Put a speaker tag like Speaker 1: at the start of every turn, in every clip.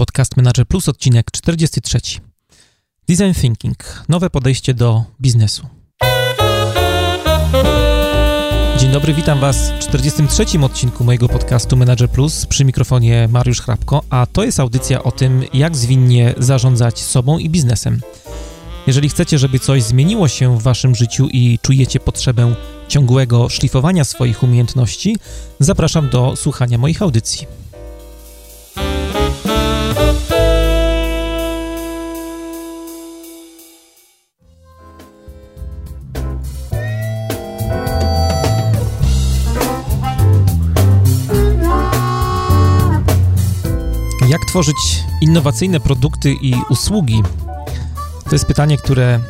Speaker 1: Podcast Manager Plus, odcinek 43. Design Thinking. Nowe podejście do biznesu. Dzień dobry, witam Was w 43. odcinku mojego podcastu Manager Plus przy mikrofonie Mariusz Hrabko, a to jest audycja o tym, jak zwinnie zarządzać sobą i biznesem. Jeżeli chcecie, żeby coś zmieniło się w Waszym życiu i czujecie potrzebę ciągłego szlifowania swoich umiejętności, zapraszam do słuchania moich audycji. Tworzyć innowacyjne produkty i usługi? To jest pytanie, które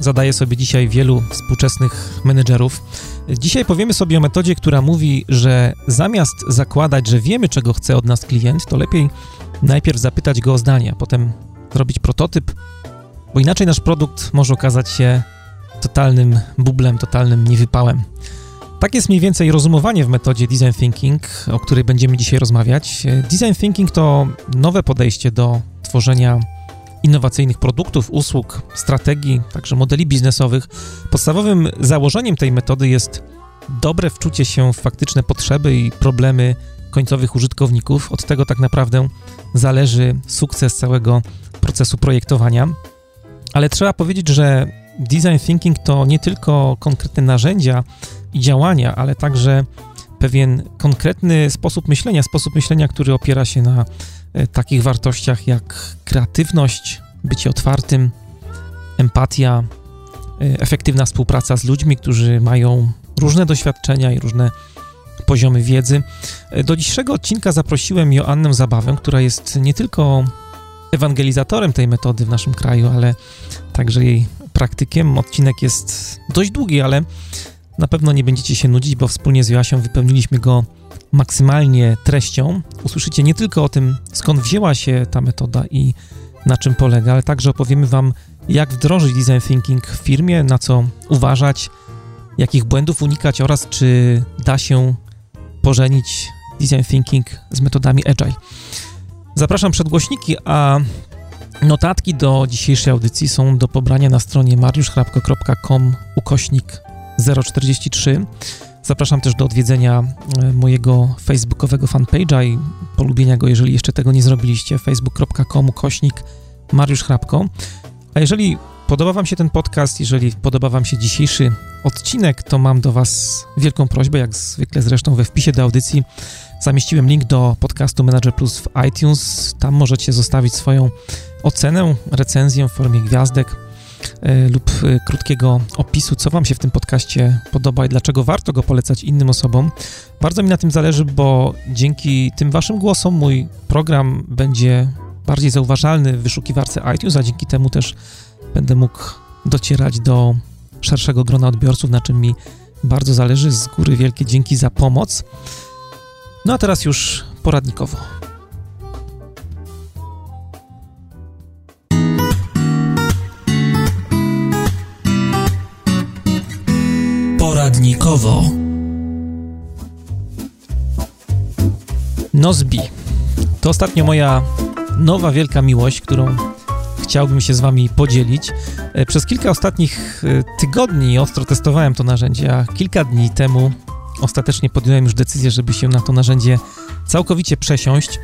Speaker 1: zadaje sobie dzisiaj wielu współczesnych menedżerów. Dzisiaj powiemy sobie o metodzie, która mówi, że zamiast zakładać, że wiemy, czego chce od nas klient, to lepiej najpierw zapytać go o zdanie, a potem zrobić prototyp, bo inaczej nasz produkt może okazać się totalnym bublem, totalnym niewypałem. Tak jest mniej więcej rozumowanie w metodzie design thinking, o której będziemy dzisiaj rozmawiać. Design thinking to nowe podejście do tworzenia innowacyjnych produktów, usług, strategii, także modeli biznesowych. Podstawowym założeniem tej metody jest dobre wczucie się w faktyczne potrzeby i problemy końcowych użytkowników. Od tego tak naprawdę zależy sukces całego procesu projektowania. Ale trzeba powiedzieć, że design thinking to nie tylko konkretne narzędzia i działania, ale także pewien konkretny sposób myślenia, sposób myślenia, który opiera się na e, takich wartościach jak kreatywność, bycie otwartym, empatia, e, efektywna współpraca z ludźmi, którzy mają różne doświadczenia i różne poziomy wiedzy. E, do dzisiejszego odcinka zaprosiłem Joannę Zabawę, która jest nie tylko ewangelizatorem tej metody w naszym kraju, ale także jej praktykiem. Odcinek jest dość długi, ale na pewno nie będziecie się nudzić, bo wspólnie z Joasią wypełniliśmy go maksymalnie treścią. Usłyszycie nie tylko o tym, skąd wzięła się ta metoda i na czym polega, ale także opowiemy Wam, jak wdrożyć design thinking w firmie, na co uważać, jakich błędów unikać oraz czy da się pożenić design thinking z metodami agile. Zapraszam przed głośniki, a notatki do dzisiejszej audycji są do pobrania na stronie mariuszchrapko.com ukośnik 043. Zapraszam też do odwiedzenia e, mojego facebookowego fanpage'a i polubienia go, jeżeli jeszcze tego nie zrobiliście, facebook.com kośnik Mariusz Hrabko. A jeżeli podoba Wam się ten podcast, jeżeli podoba Wam się dzisiejszy odcinek, to mam do Was wielką prośbę, jak zwykle zresztą we wpisie do audycji zamieściłem link do podcastu Manager Plus w iTunes. Tam możecie zostawić swoją ocenę, recenzję w formie gwiazdek E, lub e, krótkiego opisu, co Wam się w tym podcaście podoba i dlaczego warto go polecać innym osobom. Bardzo mi na tym zależy, bo dzięki tym Waszym głosom mój program będzie bardziej zauważalny w wyszukiwarce iTunes, a dzięki temu też będę mógł docierać do szerszego grona odbiorców, na czym mi bardzo zależy. Z góry wielkie dzięki za pomoc. No a teraz już poradnikowo. poradnikowo. Nozbi. To ostatnio moja nowa wielka miłość, którą chciałbym się z Wami podzielić. E, przez kilka ostatnich e, tygodni ostro testowałem to narzędzie, a kilka dni temu ostatecznie podjąłem już decyzję, żeby się na to narzędzie całkowicie przesiąść.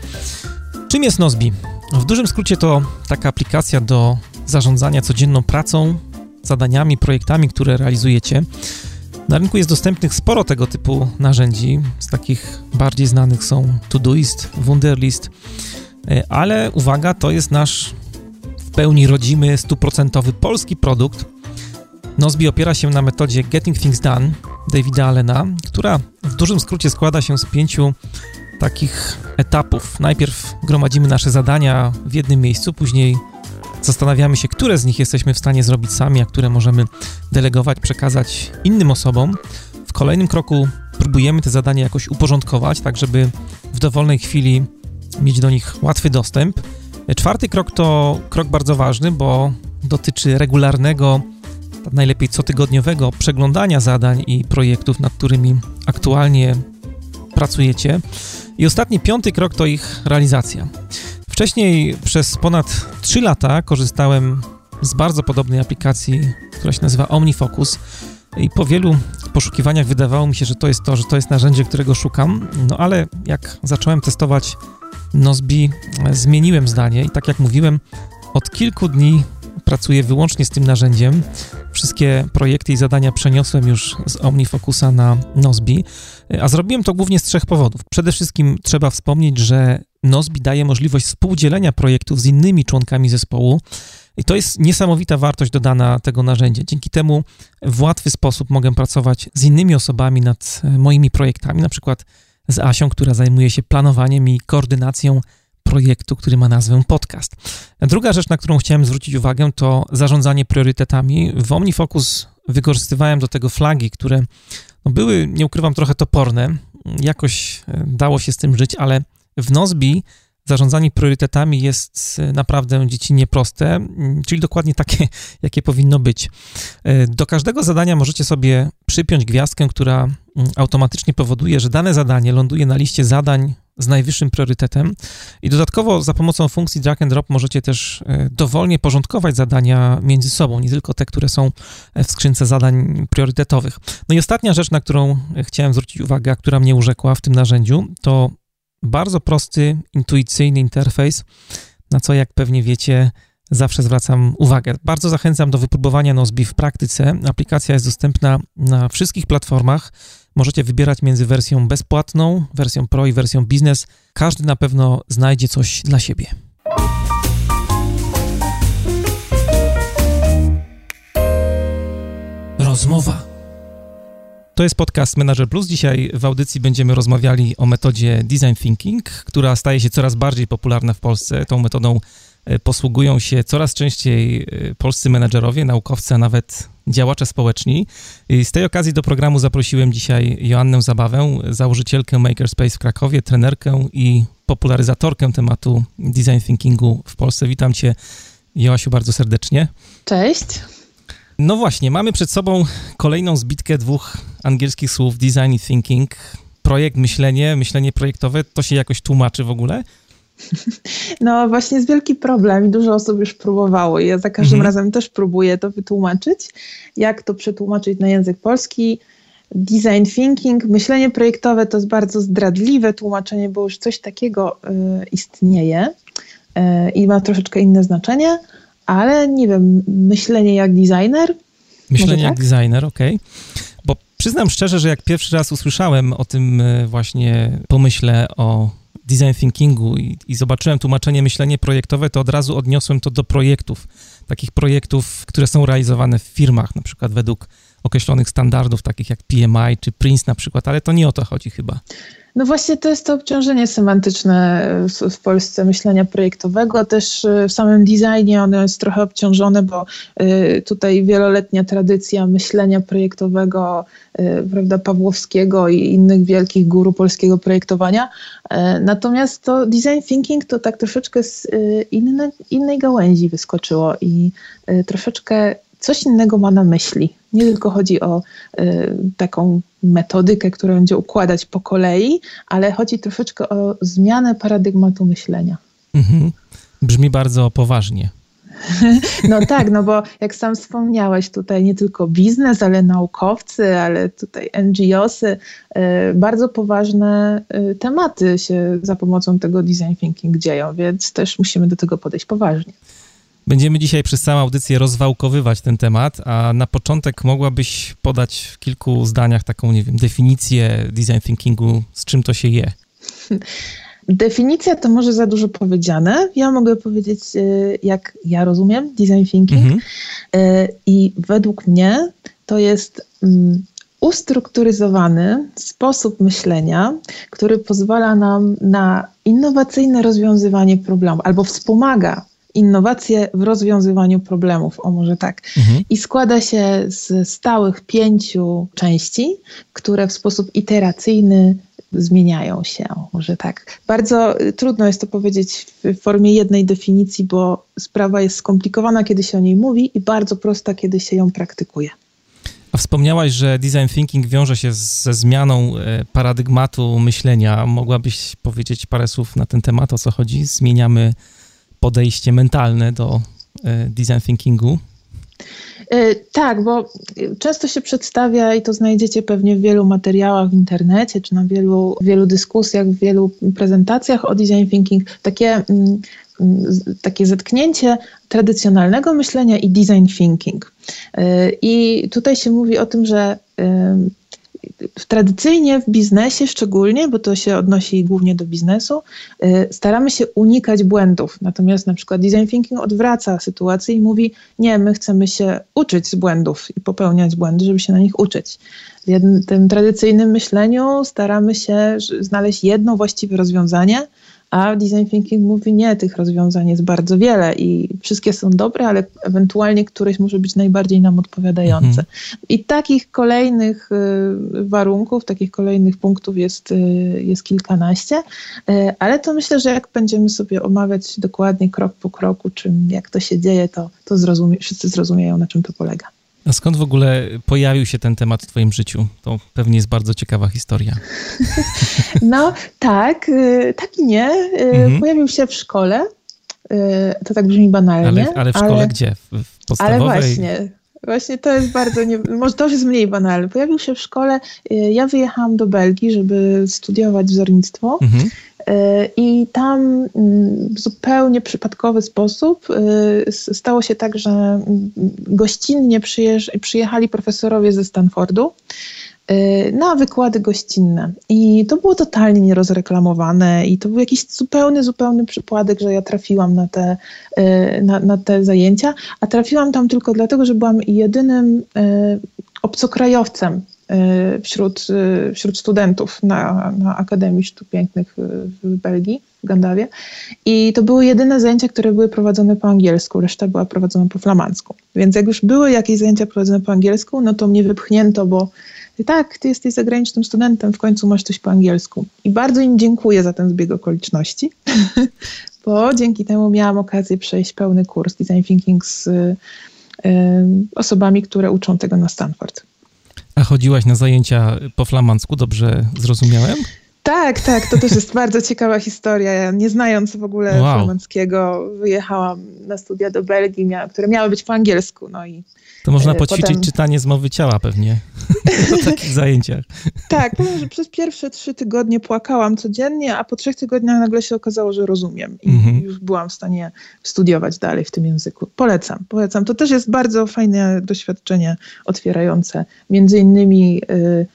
Speaker 1: Czym jest Nozbi? W dużym skrócie to taka aplikacja do zarządzania codzienną pracą, zadaniami, projektami, które realizujecie. Na rynku jest dostępnych sporo tego typu narzędzi. Z takich bardziej znanych są Todoist, Wunderlist, e, ale uwaga, to jest nasz w pełni rodzimy, stuprocentowy polski produkt. Nozbi opiera się na metodzie Getting Things Done Davida Allena, która w dużym skrócie składa się z pięciu takich etapów. Najpierw gromadzimy nasze zadania w jednym miejscu, później Zastanawiamy się, które z nich jesteśmy w stanie zrobić sami, a które możemy delegować, przekazać innym osobom. W kolejnym kroku próbujemy te zadania jakoś uporządkować, tak żeby w dowolnej chwili mieć do nich łatwy dostęp. Czwarty krok to krok bardzo ważny, bo dotyczy regularnego, najlepiej cotygodniowego przeglądania zadań i projektów, nad którymi aktualnie pracujecie. I ostatni, piąty krok to ich realizacja. Wcześniej przez ponad 3 lata korzystałem z bardzo podobnej aplikacji, która się nazywa OmniFocus. I po wielu poszukiwaniach wydawało mi się, że to jest to, że to jest narzędzie, którego szukam. No ale jak zacząłem testować Nozbi, zmieniłem zdanie i tak jak mówiłem, od kilku dni pracuję wyłącznie z tym narzędziem. Wszystkie projekty i zadania przeniosłem już z OmniFocusa na Nozbi, a zrobiłem to głównie z trzech powodów. Przede wszystkim trzeba wspomnieć, że Nozbi daje możliwość współdzielenia projektów z innymi członkami zespołu. I to jest niesamowita wartość dodana tego narzędzia. Dzięki temu w łatwy sposób mogę pracować z innymi osobami nad moimi projektami, na przykład z Asią, która zajmuje się planowaniem i koordynacją projektu, który ma nazwę podcast. Druga rzecz, na którą chciałem zwrócić uwagę, to zarządzanie priorytetami. W OmniFocus wykorzystywałem do tego flagi, które no były, nie ukrywam, trochę toporne. Jakoś e, dało się z tym żyć, ale w Nozbi zarządzanie priorytetami jest e, naprawdę dziecinnie proste, mm, czyli dokładnie takie, jakie powinno być. E, do każdego zadania możecie sobie przypiąć gwiazdkę, która mm, automatycznie powoduje, że dane zadanie ląduje na liście zadań z najwyższym priorytetem. I dodatkowo za pomocą funkcji drag and drop możecie też e, dowolnie porządkować zadania między sobą, nie tylko te, które są w skrzynce zadań priorytetowych. No i ostatnia rzecz, na którą chciałem zwrócić uwagę, a która mnie urzekła w tym narzędziu, to bardzo prosty, intuicyjny interfejs, na co, jak pewnie wiecie, zawsze zwracam uwagę. Bardzo zachęcam do wypróbowania Nozbi w praktyce. Aplikacja jest dostępna na wszystkich platformach. Możecie wybierać między wersją bezpłatną, wersją Pro i wersją Business. Każdy na pewno znajdzie coś dla siebie. Rozmowa to jest podcast Manager Plus. Dzisiaj w audycji będziemy rozmawiali o metodzie Design Thinking, która staje się coraz bardziej popularna w Polsce. Tą metodą e, posługują się coraz częściej e, polscy menedżerowie, naukowcy, a nawet działacze społeczni. I z tej okazji do programu zaprosiłem dzisiaj Joannę Zabawę, założycielkę Makerspace w Krakowie, trenerkę i popularyzatorkę tematu design thinkingu w Polsce. Witam cię, Joasiu, bardzo serdecznie.
Speaker 2: Cześć.
Speaker 1: No właśnie, mamy przed sobą kolejną zbitkę dwóch angielskich słów design i thinking. Projekt, myślenie, myślenie projektowe, to się jakoś tłumaczy w ogóle?
Speaker 2: No właśnie jest wielki problem i dużo osób już próbowało ja za każdym mhm. razem też próbuję to wytłumaczyć. Jak to przetłumaczyć na język polski? Design thinking, myślenie projektowe to jest bardzo zdradliwe tłumaczenie, bo już coś takiego y, istnieje y, i ma troszeczkę inne znaczenie ale nie wiem, myślenie jak designer?
Speaker 1: Myślenie jak tak? designer, okej. Okay. Bo przyznam szczerze, że jak pierwszy raz usłyszałem o tym e, właśnie pomyśle o design thinkingu i, i, zobaczyłem tłumaczenie myślenie projektowe, to od razu odniosłem to do projektów. Takich projektów, które są realizowane w firmach, na przykład według określonych standardów, takich jak PMI czy Prince na przykład, ale to nie o to chodzi chyba.
Speaker 2: No właśnie to jest to obciążenie semantyczne w, w, Polsce myślenia projektowego. Też y, w samym designie ono jest trochę obciążone, bo y, tutaj wieloletnia tradycja myślenia projektowego, y, prawda, Pawłowskiego i innych wielkich guru polskiego projektowania. Natomiast to design thinking to tak troszeczkę z inne, innej gałęzi wyskoczyło i troszeczkę coś innego ma na myśli. Nie tylko chodzi o y, taką metodykę, którą będzie układać po kolei, ale chodzi troszeczkę o zmianę paradygmatu myślenia. Mhm.
Speaker 1: Brzmi bardzo poważnie.
Speaker 2: No tak, no bo jak sam wspomniałeś, tutaj nie tylko biznes, ale naukowcy, ale tutaj NGOsy, y, bardzo poważne y, tematy się za pomocą tego design thinking dzieją, więc też musimy do tego podejść poważnie.
Speaker 1: Będziemy dzisiaj przez całą audycję rozwałkowywać ten temat, a na początek mogłabyś podać w kilku zdaniach taką, nie wiem, definicję design thinkingu, z czym to się je?
Speaker 2: Definicja to może za dużo powiedziane. Ja mogę powiedzieć, y, jak ja rozumiem design thinking. Mhm. Y, I według mnie to jest mm, ustrukturyzowany sposób myślenia, który pozwala nam na innowacyjne rozwiązywanie problemu albo wspomaga innowacje w rozwiązywaniu problemów, o może tak. Mhm. I składa się z stałych pięciu części, które w sposób iteracyjny zmieniają się, może tak. Bardzo trudno jest to powiedzieć w formie jednej definicji, bo sprawa jest skomplikowana, kiedy się o niej mówi i bardzo prosta, kiedy się ją praktykuje.
Speaker 1: A wspomniałaś, że design thinking wiąże się ze zmianą e, paradygmatu myślenia. Mogłabyś powiedzieć parę słów na ten temat, o co chodzi? Zmieniamy podejście mentalne do e, design thinkingu?
Speaker 2: E, tak, bo często się przedstawia i to znajdziecie pewnie w wielu materiałach w internecie, czy na wielu, wielu dyskusjach, w wielu prezentacjach o design thinking, takie, mm, takie zetknięcie tradycjonalnego myślenia i design thinking. E, I tutaj się mówi o tym, że tradycyjnie w biznesie szczególnie, bo to się odnosi głównie do biznesu, y, staramy się unikać błędów. Natomiast na przykład design thinking odwraca sytuację i mówi, nie, my chcemy się uczyć z błędów i popełniać błędy, żeby się na nich uczyć. W tym tradycyjnym myśleniu staramy się znaleźć jedno właściwe rozwiązanie, a design thinking mówi nie, tych rozwiązań jest bardzo wiele i wszystkie są dobre, ale ewentualnie któreś może być najbardziej nam odpowiadające. Mhm. I takich kolejnych y, warunków, takich kolejnych punktów jest, y, jest kilkanaście, y, ale to myślę, że jak będziemy sobie omawiać dokładnie krok po kroku, czym jak to się dzieje, to, to zrozumie, wszyscy zrozumieją, na czym to polega.
Speaker 1: A skąd w ogóle pojawił się ten temat w Twoim życiu? To pewnie jest bardzo ciekawa historia.
Speaker 2: No tak, y, tak i nie. Y, mhm. Pojawił się w szkole. Y, to tak brzmi banalnie.
Speaker 1: Ale, ale w szkole ale, gdzie? W podstawowej?
Speaker 2: Ale właśnie. Właśnie to jest bardzo, nie, może to już jest mniej banalne. Pojawił się w szkole, ja wyjechałam do Belgii, żeby studiować wzornictwo. Mhm. E, I tam mm, w zupełnie przypadkowy sposób e, stało się tak, że mm, gościnnie przyjechali profesorowie ze Stanfordu e, na wykłady gościnne. I to było totalnie nierozreklamowane i to był jakiś zupełny, zupełny przypadek, że ja trafiłam na te, na, na te zajęcia, a trafiłam tam tylko dlatego, że byłam jedynym obcokrajowcem Y, wśród, y, wśród studentów na, na Akademii Sztuk Pięknych w Belgii, w Gandawie. I to były jedyne zajęcia, które były prowadzone po angielsku, reszta była prowadzona po flamandzku. Więc jak już były jakieś zajęcia prowadzone po angielsku, no to mnie wypchnięto, bo tak, ty jesteś zagranicznym studentem, w końcu masz coś po angielsku. I bardzo im dziękuję za ten zbieg okoliczności, bo dzięki temu miałam okazję przejść pełny kurs Design Thinking z y, osobami, które uczą tego na Stanford.
Speaker 1: A chodziłaś na zajęcia po flamandzku, dobrze zrozumiałem?
Speaker 2: Tak, tak, to też jest bardzo ciekawa historia. Ja nie znając w ogóle wow. flamandzkiego, wyjechałam na studia do Belgii, mia które miały być po angielsku. No i
Speaker 1: to można e, poćwiczyć Potem... czytanie z mowy ciała pewnie na takich zajęciach.
Speaker 2: Tak, powiem, że przez pierwsze trzy tygodnie płakałam codziennie, a po trzech tygodniach nagle się okazało, że rozumiem i mhm. już byłam w stanie studiować dalej w tym języku. Polecam, polecam. To też jest bardzo fajne doświadczenie otwierające, między innymi y,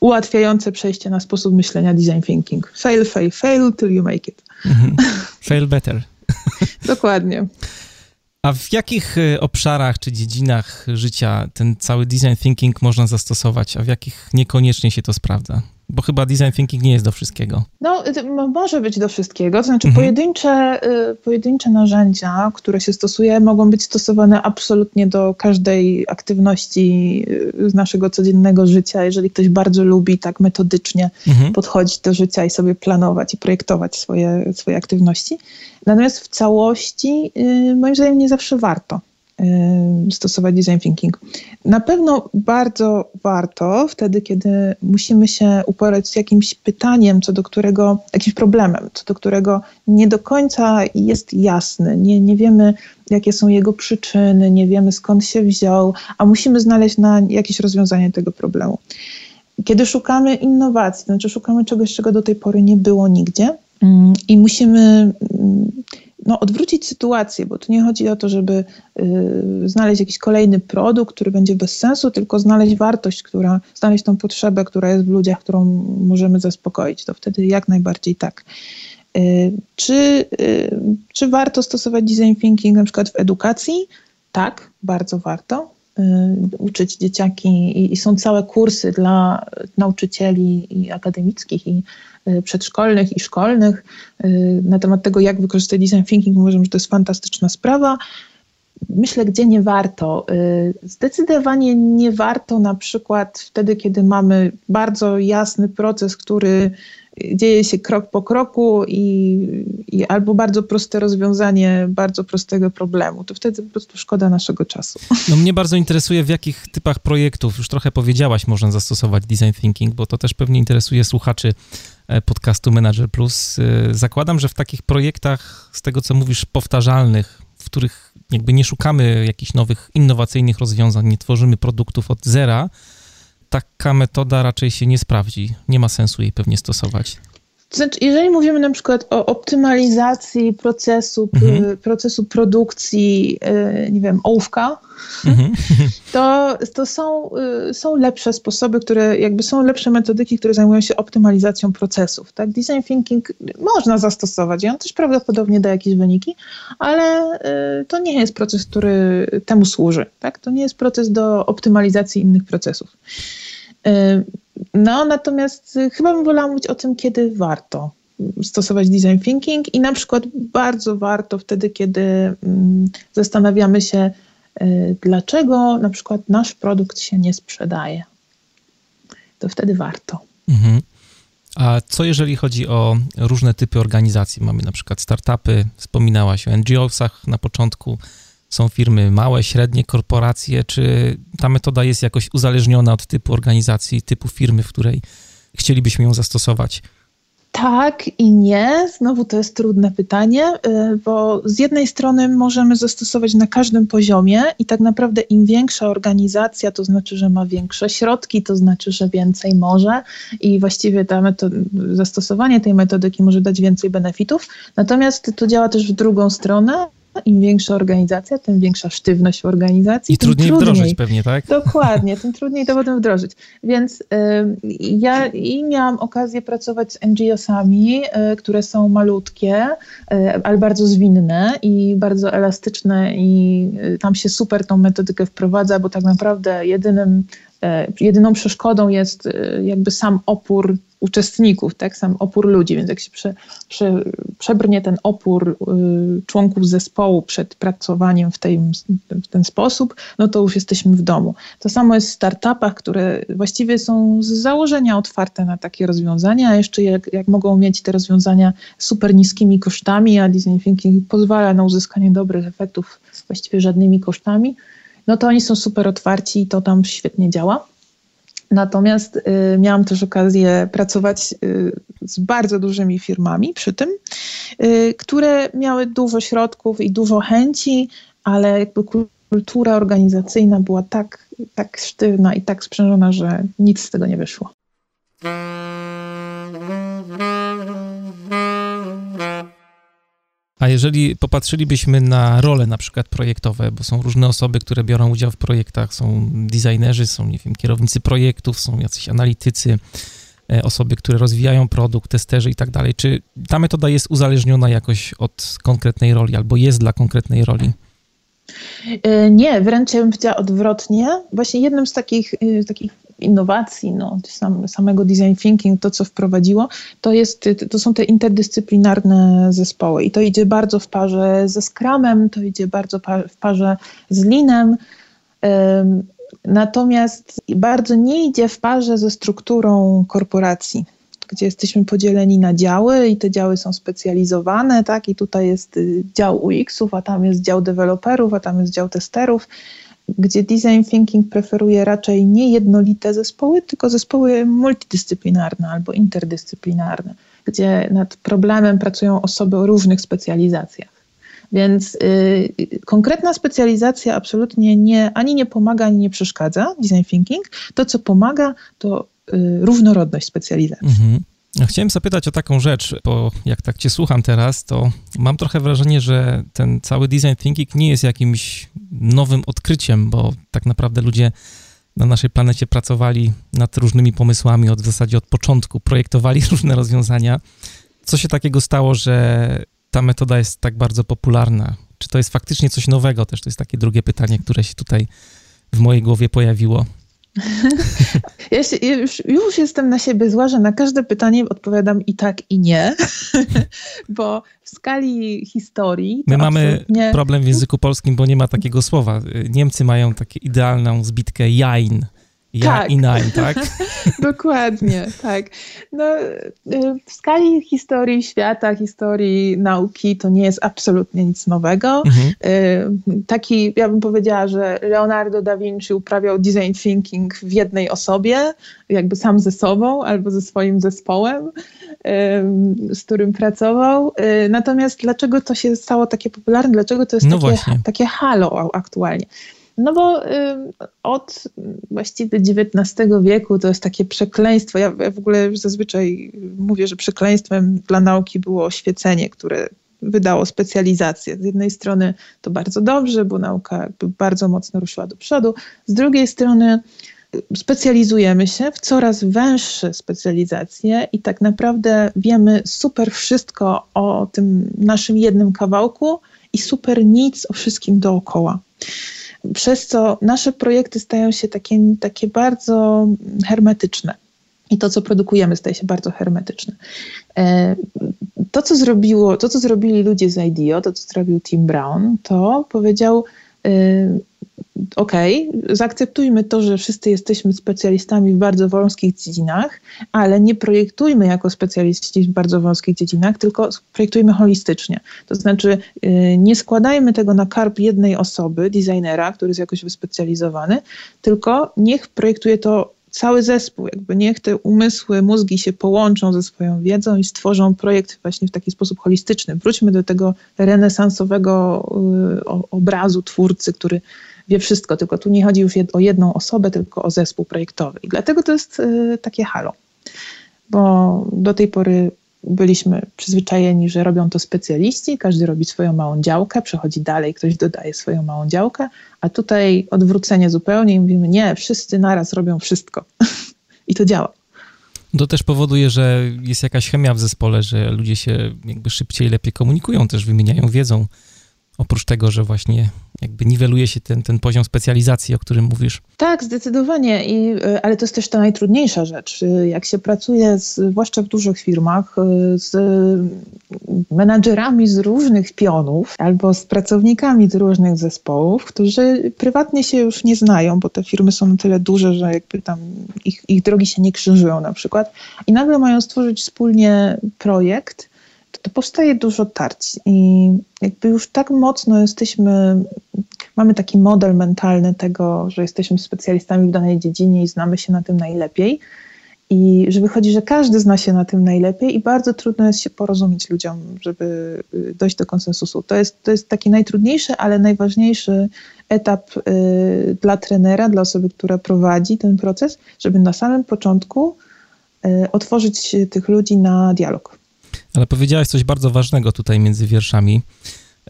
Speaker 2: ułatwiające przejście na sposób myślenia design thinking. Fail, fail, fail till you make it. Mhm.
Speaker 1: Fail better.
Speaker 2: Dokładnie.
Speaker 1: A w jakich y, obszarach czy dziedzinach życia ten cały design thinking można zastosować, a w jakich niekoniecznie się to sprawdza? Bo chyba design thinking nie jest do wszystkiego.
Speaker 2: No, może być do wszystkiego. To znaczy, mhm. pojedyncze, y, pojedyncze narzędzia, które się stosuje, mogą być stosowane absolutnie do każdej aktywności y, z naszego codziennego życia. Jeżeli ktoś bardzo lubi tak metodycznie mhm. podchodzić do życia i sobie planować i projektować swoje, swoje aktywności. Natomiast w całości, y, moim zdaniem, nie zawsze warto stosować design thinking. Na pewno bardzo warto wtedy, kiedy musimy się uporać z jakimś pytaniem, co do którego, jakimś problemem, co do którego nie do końca jest jasny, nie, nie wiemy, jakie są jego przyczyny, nie wiemy skąd się wziął, a musimy znaleźć na jakieś rozwiązanie tego problemu. Kiedy szukamy innowacji, to znaczy szukamy czegoś, czego do tej pory nie było nigdzie, Mm, I musimy mm, no, odwrócić sytuację, bo tu nie chodzi o to, żeby y, znaleźć jakiś kolejny produkt, który będzie bez sensu, tylko znaleźć wartość, która, znaleźć tą potrzebę, która jest w ludziach, którą możemy zaspokoić. To wtedy jak najbardziej tak. Y, czy, y, czy warto stosować design thinking na przykład w edukacji? Tak, bardzo warto. Uczyć dzieciaki i, są całe kursy dla nauczycieli i akademickich i Y, przedszkolnych i szkolnych y, na temat tego, jak wykorzystać design thinking. Uważam, że to jest fantastyczna sprawa. Myślę, gdzie nie warto. Y, zdecydowanie nie warto na przykład wtedy, kiedy mamy bardzo jasny proces, który dzieje się krok po kroku i, i, albo bardzo proste rozwiązanie bardzo prostego problemu. To wtedy po prostu szkoda naszego czasu.
Speaker 1: No mnie bardzo interesuje, w jakich typach projektów, już trochę powiedziałaś, można zastosować design thinking, bo to też pewnie interesuje słuchaczy e, podcastu Manager Plus. E, zakładam, że w takich projektach, z tego co mówisz, powtarzalnych, w których jakby nie szukamy jakichś nowych, innowacyjnych rozwiązań, nie tworzymy produktów od zera, taka metoda raczej się nie sprawdzi. Nie ma sensu jej pewnie stosować.
Speaker 2: Znaczy, jeżeli mówimy na przykład o optymalizacji procesu, mhm. procesu produkcji, y, nie wiem, ołówka, mhm. to, to są, y, są lepsze sposoby, które jakby są lepsze metodyki, które zajmują się optymalizacją procesów. Tak? Design thinking można zastosować i on też prawdopodobnie da jakieś wyniki, ale y, to nie jest proces, który temu służy. Tak? To nie jest proces do optymalizacji innych procesów. No, natomiast chyba bym wolała mówić o tym, kiedy warto stosować design thinking i na przykład bardzo warto wtedy, kiedy mm, zastanawiamy się, y, dlaczego na przykład nasz produkt się nie sprzedaje. To wtedy warto. Mhm.
Speaker 1: A co jeżeli chodzi o różne typy organizacji? Mamy na przykład startupy, wspominałaś o NGO-sach na początku, są firmy małe, średnie, korporacje, czy ta metoda jest jakoś uzależniona od typu organizacji, typu firmy, w której chcielibyśmy ją zastosować?
Speaker 2: Tak i nie. Znowu to jest trudne pytanie, y, bo z jednej strony możemy zastosować na każdym poziomie i tak naprawdę im większa organizacja, to znaczy, że ma większe środki, to znaczy, że więcej może i właściwie ta metod- zastosowanie tej metodyki może dać więcej benefitów. Natomiast to działa też w drugą stronę, im większa organizacja, tym większa sztywność w organizacji.
Speaker 1: I trudniej, trudniej wdrożyć pewnie, tak?
Speaker 2: Dokładnie, tym trudniej to potem wdrożyć. Więc y, ja i miałam okazję pracować z NGO-sami, y, które są malutkie, y, ale bardzo zwinne i bardzo elastyczne i y, tam się super tą metodykę wprowadza, bo tak naprawdę jedynym E, jedyną przeszkodą jest e, jakby sam opór uczestników, tak, sam opór ludzi, więc jak się prze, prze, przebrnie ten opór y, członków zespołu przed pracowaniem w, tej, w ten sposób, no to już jesteśmy w domu. To samo jest w startupach, które właściwie są z założenia otwarte na takie rozwiązania, a jeszcze jak, jak mogą mieć te rozwiązania super niskimi kosztami, a design thinking pozwala na uzyskanie dobrych efektów właściwie żadnymi kosztami, no to oni są super otwarci i to tam świetnie działa. Natomiast y, miałam też okazję pracować y, z bardzo dużymi firmami przy tym, y, które miały dużo środków i dużo chęci, ale jakby kultura organizacyjna była tak, tak sztywna i tak sprzężona, że nic z tego nie wyszło.
Speaker 1: A jeżeli popatrzylibyśmy na role na przykład projektowe, bo są różne osoby, które biorą udział w projektach, są designerzy, są, nie wiem, kierownicy projektów, są jacyś analitycy, e, osoby, które rozwijają produkt, testerzy i tak dalej. Czy ta metoda jest uzależniona jakoś od konkretnej roli albo jest dla konkretnej roli?
Speaker 2: E, nie, wręcz ja bym odwrotnie. Właśnie jednym z takich, e, takich innowacji, no, sam, samego design thinking, to co wprowadziło, to, jest, to są te interdyscyplinarne zespoły. I to idzie bardzo w parze ze Scrumem, to idzie bardzo w parze z Linem, natomiast bardzo nie idzie w parze ze strukturą korporacji gdzie jesteśmy podzieleni na działy i te działy są specjalizowane, tak? I tutaj jest y, dział UX-ów, a tam jest dział deweloperów, a tam jest dział testerów gdzie design thinking preferuje raczej nie jednolite zespoły, tylko zespoły multidyscyplinarne albo interdyscyplinarne, gdzie nad problemem pracują osoby o różnych specjalizacjach. Więc y, konkretna specjalizacja absolutnie nie, ani nie pomaga, ani nie przeszkadza design thinking. To, co pomaga, to y, różnorodność specjalizacji. Mhm.
Speaker 1: Chciałem zapytać o taką rzecz, bo jak tak cię słucham teraz, to mam trochę wrażenie, że ten cały design thinking nie jest jakimś nowym odkryciem, bo tak naprawdę ludzie na naszej planecie pracowali nad różnymi pomysłami od w zasadzie od początku, projektowali różne rozwiązania. Co się takiego stało, że ta metoda jest tak bardzo popularna? Czy to jest faktycznie coś nowego? Też to jest takie drugie pytanie, które się tutaj w mojej głowie pojawiło.
Speaker 2: Ja się, już, już, jestem na siebie zła, że na każde pytanie odpowiadam i tak, i nie, bo w skali historii.
Speaker 1: My mamy absolutnie... problem w języku polskim, bo nie ma takiego słowa. Niemcy mają taką idealną zbitkę jain. Ja tak. i nine, tak?
Speaker 2: Dokładnie, tak. No, y, w skali historii świata, historii nauki to nie jest absolutnie nic nowego. Mhm. Y, taki, ja bym powiedziała, że Leonardo da Vinci uprawiał design thinking w jednej osobie, jakby sam ze sobą albo ze swoim zespołem, z którym pracował. Y, natomiast dlaczego to się stało takie popularne? Dlaczego to jest no takie, takie halo aktualnie? No bo od właściwie XIX wieku to jest takie przekleństwo. Ja w ogóle zazwyczaj mówię, że przekleństwem dla nauki było oświecenie, które wydało specjalizację. Z jednej strony to bardzo dobrze, bo nauka bardzo mocno ruszyła do przodu. Z drugiej strony y, specjalizujemy się w coraz węższe specjalizacje i tak naprawdę wiemy super wszystko o tym naszym jednym kawałku i super nic o wszystkim dookoła przez co nasze projekty stają się takie, takie bardzo hermetyczne. I to, co produkujemy, staje się bardzo hermetyczne. E, to, co zrobiło, to, co zrobili ludzie z IDEO, to, co zrobił Tim Brown, to powiedział, e, okej, okay, zaakceptujmy to, że wszyscy jesteśmy specjalistami w bardzo wąskich dziedzinach, ale nie projektujmy jako specjaliści w bardzo wąskich dziedzinach, tylko projektujmy holistycznie. To znaczy y, nie składajmy tego na karp jednej osoby, designera, który jest jakoś wyspecjalizowany, tylko niech projektuje to cały zespół, jakby niech te umysły, mózgi się połączą ze swoją wiedzą i stworzą projekt właśnie w taki sposób holistyczny. Wróćmy do tego renesansowego y, obrazu twórcy, który wie wszystko, tylko tu nie chodzi już o jedną osobę, tylko o zespół projektowy. I dlatego to jest y, takie halo, bo do tej pory byliśmy przyzwyczajeni, że robią to specjaliści, każdy robi swoją małą działkę, przechodzi dalej, ktoś dodaje swoją małą działkę, a tutaj odwrócenie zupełnie i mówimy, nie, wszyscy naraz robią wszystko. I to działa.
Speaker 1: To też powoduje, że jest jakaś chemia w zespole, że ludzie się jakby szybciej, lepiej komunikują, też wymieniają wiedzą. Oprócz tego, że właśnie jakby niweluje się ten, ten poziom specjalizacji, o którym mówisz.
Speaker 2: Tak, zdecydowanie, I, e, ale to jest też ta najtrudniejsza rzecz. Jak się pracuje, z, zwłaszcza w dużych firmach, e, z menadżerami z różnych pionów albo z pracownikami z różnych zespołów, którzy prywatnie się już nie znają, bo te firmy są na tyle duże, że jakby tam ich, ich drogi się nie krzyżują na przykład i nagle mają stworzyć wspólnie projekt, to powstaje dużo tarć i jakby już tak mocno jesteśmy, mamy taki model mentalny tego, że jesteśmy specjalistami w danej dziedzinie i znamy się na tym najlepiej. I że wychodzi, że każdy zna się na tym najlepiej i bardzo trudno jest się porozumieć ludziom, żeby y, dojść do konsensusu. To jest, to jest taki najtrudniejszy, ale najważniejszy etap y, dla trenera, dla osoby, która prowadzi ten proces, żeby na samym początku y, otworzyć tych ludzi na dialog.
Speaker 1: Ale powiedziałaś coś bardzo ważnego tutaj między wierszami,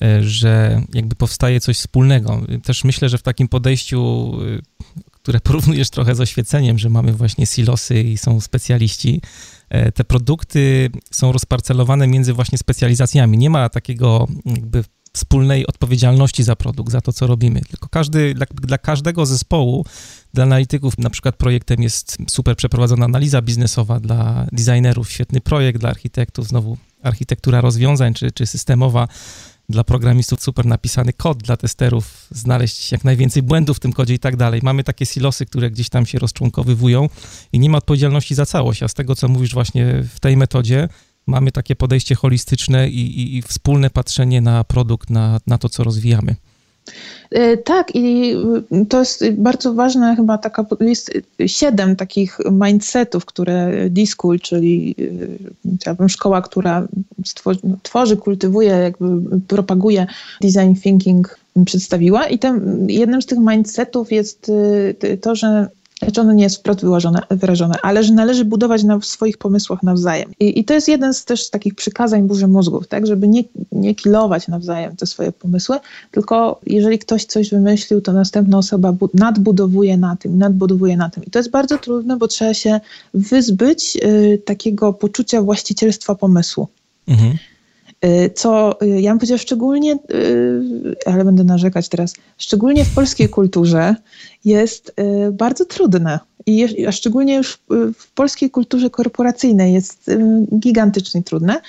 Speaker 1: e, że jakby powstaje coś wspólnego. Też myślę, że w takim podejściu, e, które porównujesz trochę z oświeceniem, że mamy właśnie silosy i są specjaliści, e, te produkty są rozparcelowane między właśnie specjalizacjami. Nie ma takiego jakby wspólnej odpowiedzialności za produkt, za to, co robimy. Tylko każdy, dla, dla, każdego zespołu, dla analityków na przykład projektem jest super przeprowadzona analiza biznesowa, dla designerów świetny projekt, dla architektów znowu architektura rozwiązań czy, czy systemowa, dla programistów super napisany kod, dla testerów znaleźć jak najwięcej błędów w tym kodzie i tak dalej. Mamy takie silosy, które gdzieś tam się rozczłonkowywują i nie ma odpowiedzialności za całość, a z tego, co mówisz właśnie w tej metodzie, mamy takie podejście holistyczne i, i, i wspólne patrzenie na produkt, na, na to, co rozwijamy.
Speaker 2: E, tak, i to jest bardzo ważne, chyba taka jest siedem takich mindsetów, które D-School, czyli e, chciałabym szkoła, która tworzy, kultywuje, jakby propaguje design thinking, przedstawiła. I jednym z tych mindsetów jest e, to, że znaczy ono nie jest wprost wyłożone, wyrażone, ale że należy budować na swoich pomysłach nawzajem. I, I, to jest jeden z też takich przykazań burzy mózgów, tak, żeby nie, nie kilować nawzajem te swoje pomysły, tylko jeżeli ktoś coś wymyślił, to następna osoba nadbudowuje na tym, nadbudowuje na tym. I to jest bardzo trudne, bo trzeba się wyzbyć y, takiego poczucia właścicielstwa pomysłu. Mhm. Y, co y, ja bym powiedziała szczególnie, y, ale będę narzekać teraz, szczególnie w polskiej kulturze jest bardzo trudne. I a szczególnie już w polskiej kulturze korporacyjnej jest gigantycznie trudne,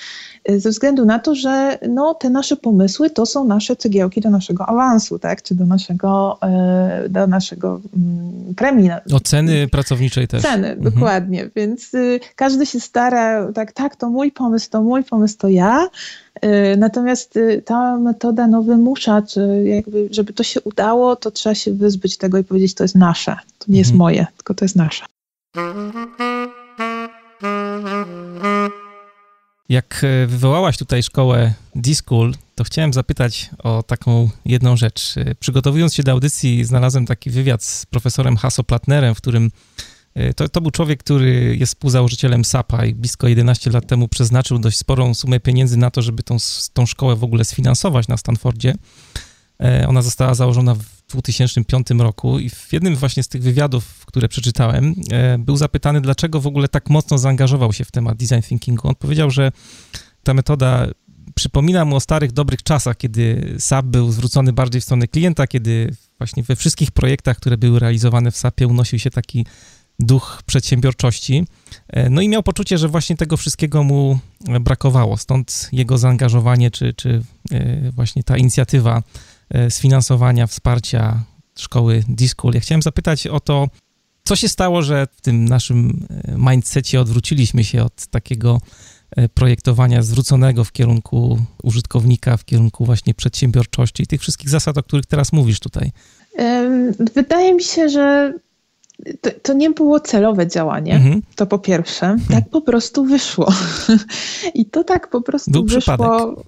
Speaker 2: ze względu na to, że no, te nasze pomysły to są nasze cegiełki do naszego awansu, tak? czy do naszego, do naszego mm, premii.
Speaker 1: Oceny pracowniczej też.
Speaker 2: Ceny, mhm. dokładnie. Więc y, każdy się stara, tak, tak, to mój pomysł, to mój pomysł, to ja. Y, natomiast y, ta metoda no, wymusza, czy jakby, żeby to się udało, to trzeba się wyzbyć tego i powiedzieć, to jest nasze. To nie jest mhm. moje, tylko to jest nasze.
Speaker 1: Jak e, wywołałaś tutaj szkołę D-School, to chciałem zapytać o taką jedną rzecz. E, przygotowując się do audycji, znalazłem taki wywiad z profesorem Hasso Platnerem, w którym e, to, to był człowiek, który jest współzałożycielem SAP-a i blisko 11 lat temu przeznaczył dość sporą sumę pieniędzy na to, żeby tą, tą szkołę w ogóle sfinansować na Stanfordzie. Ona została założona w 2005 roku i w jednym właśnie z tych wywiadów, które przeczytałem, e, był zapytany, dlaczego w ogóle tak mocno zaangażował się w temat design thinkingu. On powiedział, że ta metoda przypomina mu o starych, dobrych czasach, kiedy SAP był zwrócony bardziej w stronę klienta, kiedy właśnie we wszystkich projektach, które były realizowane w SAPie, unosił się taki duch przedsiębiorczości. E, no i miał poczucie, że właśnie tego wszystkiego mu brakowało, stąd jego zaangażowanie, czy, czy e, właśnie ta inicjatywa sfinansowania, wsparcia szkoły D-School. Ja chciałem zapytać o to, co się stało, że w tym naszym e, mindsetie odwróciliśmy się od takiego e, projektowania zwróconego w kierunku użytkownika, w kierunku właśnie przedsiębiorczości i tych wszystkich zasad, o których teraz mówisz tutaj?
Speaker 2: Wydaje mi się, że to, to nie było celowe działanie, mhm. to po pierwsze. Mhm. Tak po prostu wyszło. I to tak po prostu Był wyszło. Przypadek.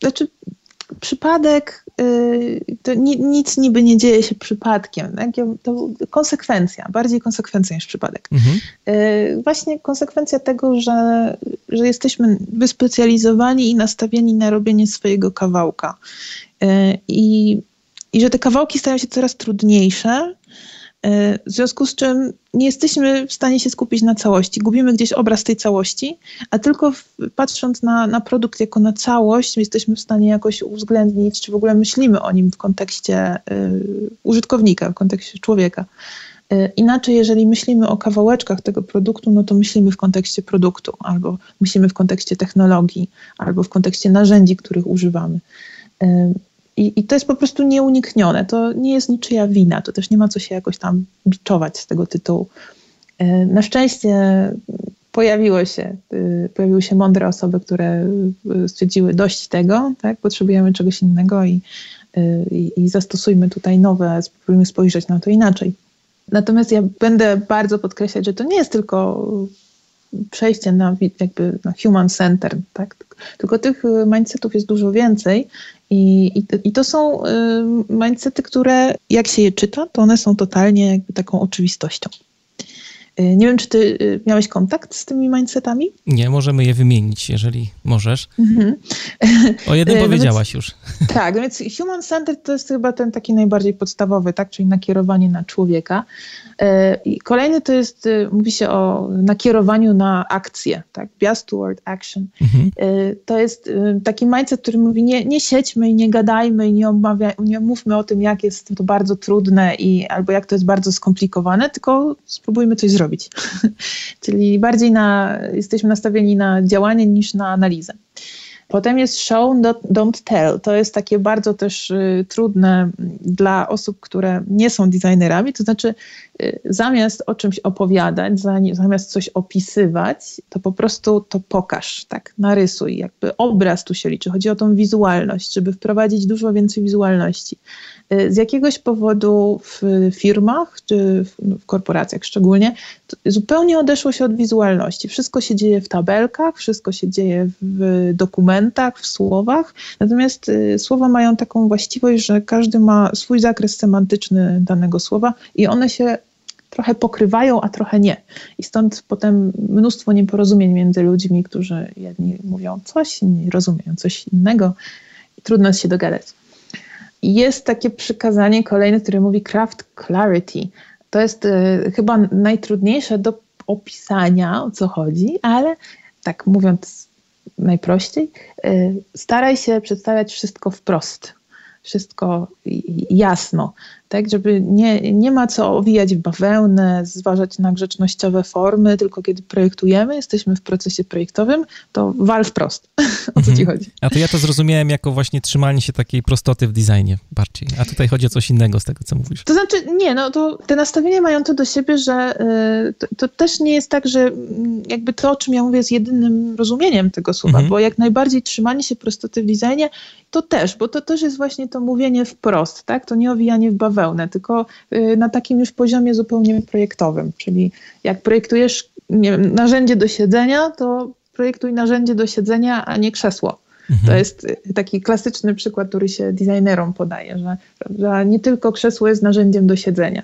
Speaker 2: Znaczy, przypadek, y, to nic niby nie dzieje się przypadkiem. Tak? To konsekwencja, bardziej konsekwencja niż przypadek. Mhm. Y, właśnie konsekwencja tego, że, że jesteśmy wyspecjalizowani i nastawieni na robienie swojego kawałka. Y, I, I że te kawałki stają się coraz trudniejsze, w związku z czym nie jesteśmy w stanie się skupić na całości. Gubimy gdzieś obraz tej całości, a tylko patrząc na, na produkt jako na całość, jesteśmy w stanie jakoś uwzględnić, czy w ogóle myślimy o nim w kontekście y, użytkownika, w kontekście człowieka. Y, inaczej, jeżeli myślimy o kawałeczkach tego produktu, no to myślimy w kontekście produktu, albo myślimy w kontekście technologii, albo w kontekście narzędzi, których używamy. I, I, to jest po prostu nieuniknione. To nie jest niczyja wina. To też nie ma co się jakoś tam biczować z tego tytułu. E, na szczęście pojawiło się, e, pojawiły się mądre osoby, które e, stwierdziły dość tego, tak? potrzebujemy czegoś innego i, i, i zastosujmy tutaj nowe, spróbujmy spojrzeć na to inaczej. Natomiast ja będę bardzo podkreślać, że to nie jest tylko przejście na jakby na human center, tak? Tylko tych mindsetów jest dużo więcej i, i, I, to są y, mindsety, które jak się je czyta, to one są totalnie jakby taką oczywistością. Y, nie wiem, czy ty y, miałeś kontakt z tymi mindsetami?
Speaker 1: Nie, możemy je wymienić, jeżeli możesz. Mhm. O jednym no powiedziałaś już.
Speaker 2: Tak, więc human centered to jest chyba ten taki najbardziej podstawowy, tak, czyli nakierowanie na człowieka. I kolejny to jest, y, mówi się o nakierowaniu na akcję, tak, bias toward action. Mhm. To jest y, taki mindset, który mówi nie, nie siedźmy i nie gadajmy i nie, omawia, nie mówmy o tym, jak jest to bardzo trudne i albo jak to jest bardzo skomplikowane, tylko spróbujmy coś zrobić. Czyli bardziej na, jesteśmy nastawieni na działanie niż na analizę. Potem jest show, don't tell. To jest takie bardzo też y, trudne dla osób, które nie są designerami, to znaczy y, zamiast o czymś opowiadać, zamiast coś opisywać, to po prostu to pokaż, tak, narysuj, jakby obraz tu się liczy. Chodzi o tą wizualność, żeby wprowadzić dużo więcej wizualności. Y, z jakiegoś powodu w firmach, czy w korporacjach szczególnie, zupełnie odeszło się od wizualności. Wszystko się dzieje w tabelkach, wszystko się dzieje w dokumentach, w słowach, natomiast y, słowa mają taką właściwość, że każdy ma swój zakres semantyczny danego słowa i one się trochę pokrywają, a trochę nie. I stąd potem mnóstwo nieporozumień między ludźmi, którzy jedni mówią coś, inni rozumieją coś innego i trudno się dogadać jest takie przykazanie kolejne, które mówi craft clarity. To jest y, chyba najtrudniejsze do opisania, o co chodzi, ale tak mówiąc najprościej, y, staraj się przedstawiać wszystko wprost. wszystko jasno tak, żeby nie, nie ma co owijać w bawełnę, zważać na grzecznościowe formy, tylko kiedy projektujemy, jesteśmy w procesie projektowym, to wal wprost. o co ci mhm. chodzi?
Speaker 1: A to ja to zrozumiałem jako właśnie trzymanie się takiej prostoty w designie bardziej, a tutaj chodzi o coś innego z tego, co mówisz.
Speaker 2: To znaczy, nie, no to te nastawienia mają to do siebie, że y, to, to, też nie jest tak, że mm, jakby to, o czym ja mówię, jest jedynym rozumieniem tego słowa, mhm. bo jak najbardziej trzymanie się prostoty w designie, to też, bo to też jest właśnie to mówienie wprost, tak, to nie owijanie w bawełnę, pełne, tylko y, na takim już poziomie zupełnie projektowym. Czyli jak projektujesz wiem, narzędzie do siedzenia, to projektuj narzędzie do siedzenia, a nie krzesło. Mhm. To jest y, taki klasyczny przykład, który się designerom podaje, że, że nie tylko krzesło jest narzędziem do siedzenia.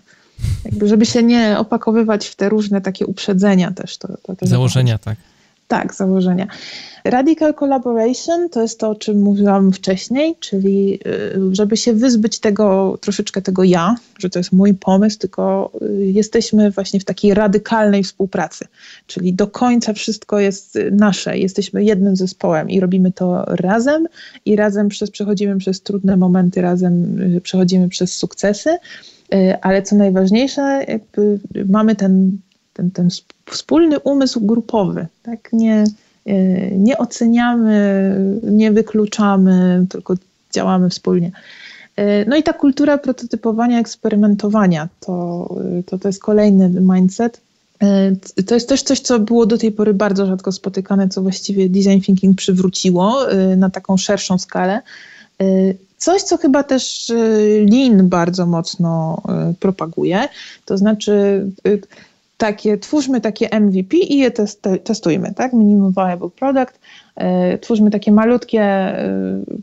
Speaker 2: Jakby, żeby się nie opakowywać w te różne takie uprzedzenia też. To, to, to
Speaker 1: Założenia, tak.
Speaker 2: Tak, założenia. Radical collaboration to jest to, o czym mówiłam wcześniej, czyli y, żeby się wyzbyć tego, troszeczkę tego ja, że to jest mój pomysł, tylko y, jesteśmy właśnie w takiej radykalnej współpracy, czyli do końca wszystko jest nasze, jesteśmy jednym zespołem i robimy to razem i razem przez, przechodzimy przez trudne momenty, razem y, przechodzimy przez sukcesy, ale co najważniejsze, mamy ten, ten, ten wspólny umysł grupowy, tak? Nie, e, nie oceniamy, nie wykluczamy, tylko działamy wspólnie. E, no i ta kultura prototypowania, eksperymentowania to, to, to jest kolejny mindset. E, to jest też coś, co było do tej pory bardzo rzadko spotykane, co właściwie design thinking przywróciło na taką szerszą skalę. Coś, co chyba też Lean bardzo mocno propaguje, to znaczy takie, twórzmy takie MVP i je testujmy, tak? Minimum Viable Product. E, twórzmy takie malutkie e,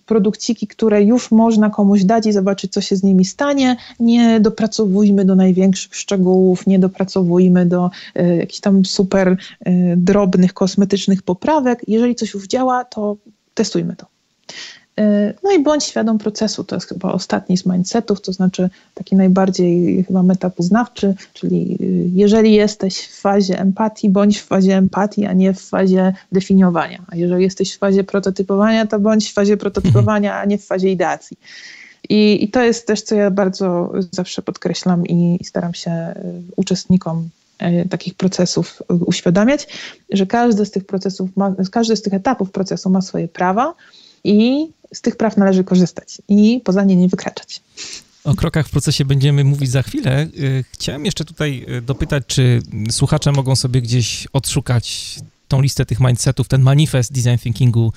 Speaker 2: produkciki, które już można komuś dać i zobaczyć, co się z nimi stanie. Nie dopracowujmy do największych szczegółów, nie dopracowujmy do e, jakichś tam super drobnych, kosmetycznych poprawek. Jeżeli coś już działa, to testujmy to. E, no i bądź świadom procesu, to jest chyba ostatni z mindsetów, to znaczy taki najbardziej chyba metapoznawczy, czyli y, jeżeli jesteś w fazie empatii, bądź w fazie empatii, a nie w fazie definiowania. A jeżeli jesteś w fazie prototypowania, to bądź w fazie prototypowania, a nie w fazie ideacji. I, I, to jest też, co ja bardzo zawsze podkreślam i staram się y, uczestnikom y, takich procesów uświadamiać, że każdy z tych procesów, ma, każdy z tych etapów procesu ma swoje prawa i z tych praw należy korzystać i poza nie nie wykraczać.
Speaker 1: O krokach w procesie będziemy mówić za chwilę. Y, chciałem jeszcze tutaj y, dopytać, czy słuchacze mogą sobie gdzieś odszukać tą listę tych mindsetów, ten manifest design thinkingu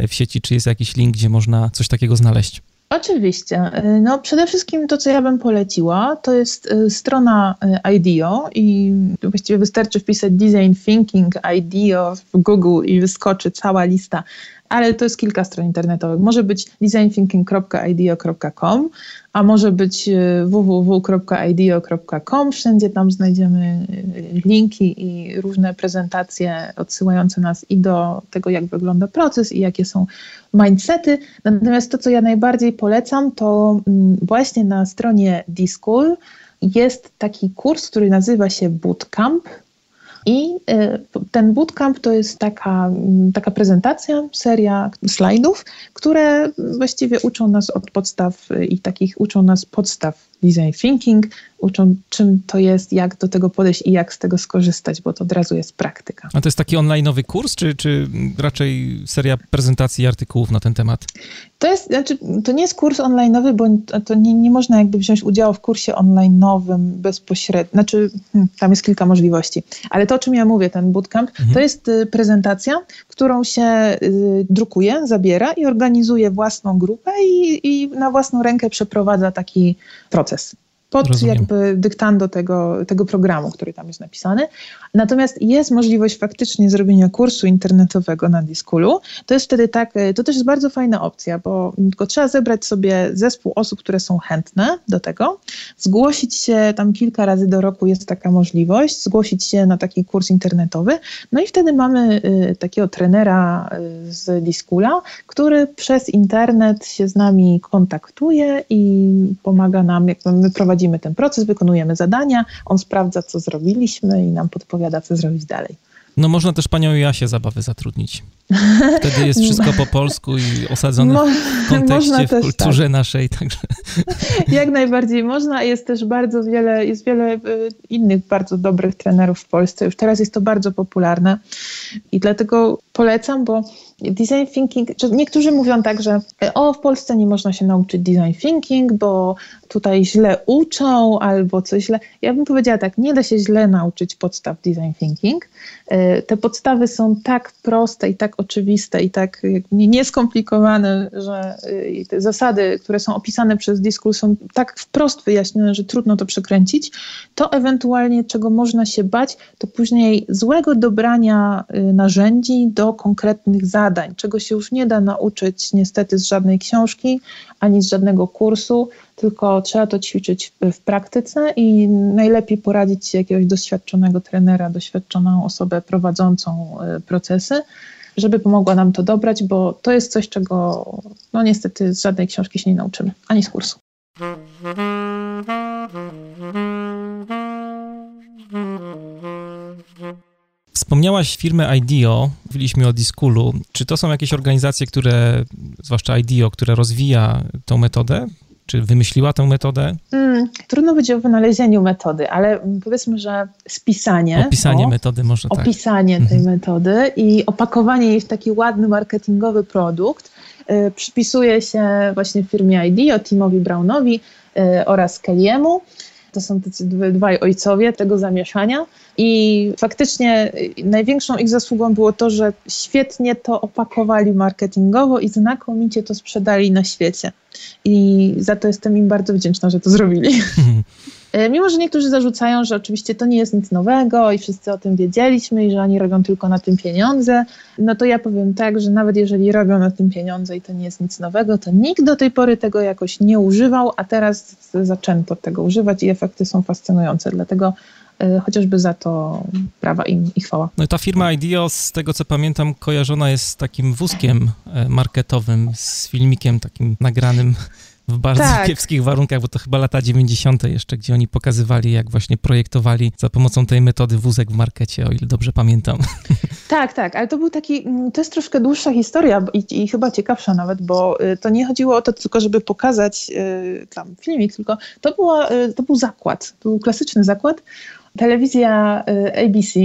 Speaker 1: y, w sieci, czy jest jakiś link, gdzie można coś takiego znaleźć?
Speaker 2: Oczywiście. No, przede wszystkim to, co ja bym poleciła, to jest strona IDEO i właściwie wystarczy wpisać Design Thinking IDEO w Google i wyskoczy cała lista ale to jest kilka stron internetowych. Może być designthinking.ideo.com, a może być e, www.ideo.com. Wszędzie tam znajdziemy e, linki i różne prezentacje odsyłające nas i do tego, jak wygląda proces i jakie są mindsety. Natomiast to, co ja najbardziej polecam, to mm, właśnie na stronie Discool jest taki kurs, który nazywa się Bootcamp i y, ten bootcamp to jest taka, taka prezentacja, seria slajdów, które właściwie uczą nas od podstaw i takich uczą nas podstaw design thinking, uczą czym to jest, jak do tego podejść i jak z tego skorzystać, bo to od razu jest praktyka.
Speaker 1: A to jest taki online'owy kurs, czy, czy raczej seria prezentacji artykułów na ten temat?
Speaker 2: To jest, znaczy, to nie jest kurs online'owy, bo to nie, nie można jakby wziąć udziału w kursie online'owym bezpośrednio, znaczy hmm, tam jest kilka możliwości, ale to o czym ja mówię, ten bootcamp, mhm. to jest y, prezentacja, którą się y, drukuje, zabiera i organizuje własną grupę i, i na własną rękę przeprowadza taki proces process. Pod Rozumiem. jakby dyktando tego, tego programu, który tam jest napisany. Natomiast jest możliwość faktycznie zrobienia kursu internetowego na Diskulu. To jest wtedy tak, e, to też jest bardzo fajna opcja, bo tylko trzeba zebrać sobie zespół osób, które są chętne do tego, zgłosić się tam kilka razy do roku jest taka możliwość, zgłosić się na taki kurs internetowy. No i wtedy mamy e, takiego trenera e, z Diskula, który przez internet się z nami kontaktuje i pomaga nam, jak my prowadzimy prowadzimy ten proces, wykonujemy zadania, on sprawdza, co zrobiliśmy i nam podpowiada, co zrobić dalej.
Speaker 1: No można też panią Jasię zabawy zatrudnić. Wtedy jest wszystko po polsku i osadzone Mo w kontekście, w kulturze tak. naszej. Także.
Speaker 2: Jak najbardziej można. Jest też bardzo wiele, jest wiele y, innych bardzo dobrych trenerów w Polsce. Już teraz jest to bardzo popularne i dlatego polecam, bo design thinking, niektórzy mówią tak, że o, w Polsce nie można się nauczyć design thinking, bo tutaj źle uczą albo coś źle. Ja bym powiedziała tak, nie da się źle nauczyć podstaw design thinking. Y, te podstawy są tak proste i tak oczywiste i tak nieskomplikowane, że y, te zasady, które są opisane przez Discourse są tak wprost wyjaśnione, że trudno to przekręcić, to ewentualnie czego można się bać, to później złego dobrania narzędzi do konkretnych zadań, czego się już nie da nauczyć niestety z żadnej książki, ani z żadnego kursu, tylko trzeba to ćwiczyć w praktyce i najlepiej poradzić się jakiegoś doświadczonego trenera, doświadczoną osobę prowadzącą y, procesy, żeby pomogła nam to dobrać, bo to jest coś, czego no niestety z żadnej książki się nie nauczymy, ani z kursu.
Speaker 1: Wspomniałaś firmę IDEO, mówiliśmy o Diskulu. Czy to są jakieś organizacje, które, zwłaszcza IDEO, które rozwija tą metodę? Czy wymyśliła tę metodę? Mm,
Speaker 2: trudno być o wynalezieniu metody, ale powiedzmy, że spisanie.
Speaker 1: Opisanie o, metody może
Speaker 2: tak. Opisanie tej mhm. metody i opakowanie jej w taki ładny marketingowy produkt y, przypisuje się właśnie firmie IDEO, Timowi Brownowi y, oraz Kelly'emu. To są tacy dwaj ojcowie tego zamieszania. I faktycznie największą ich zasługą było to, że świetnie to opakowali marketingowo i znakomicie to sprzedali na świecie. I za to jestem im bardzo wdzięczna, że to zrobili. E, mimo, że niektórzy zarzucają, że oczywiście to nie jest nic nowego i wszyscy o tym wiedzieliśmy i że oni robią tylko na tym pieniądze, no to ja powiem tak, że nawet jeżeli robią na tym pieniądze i to nie jest nic nowego, to nikt do tej pory tego jakoś nie używał, a teraz zaczęto tego używać i efekty są fascynujące. Dlatego e, chociażby za to prawa im i chwała.
Speaker 1: No i ta firma IDEO, z tego co pamiętam, kojarzona jest z takim wózkiem e, marketowym, z filmikiem takim nagranym w bardzo tak. kiepskich warunkach, bo to chyba lata 90. jeszcze, gdzie oni pokazywali, jak właśnie projektowali za pomocą tej metody wózek w markecie, o ile dobrze pamiętam.
Speaker 2: Tak, tak, ale to był taki, mm, to jest troszkę dłuższa historia i, i chyba ciekawsza nawet, bo y, to nie chodziło o to tylko, żeby pokazać y, tam filmik, tylko to, była, y, to był zakład, to był klasyczny zakład. Telewizja ABC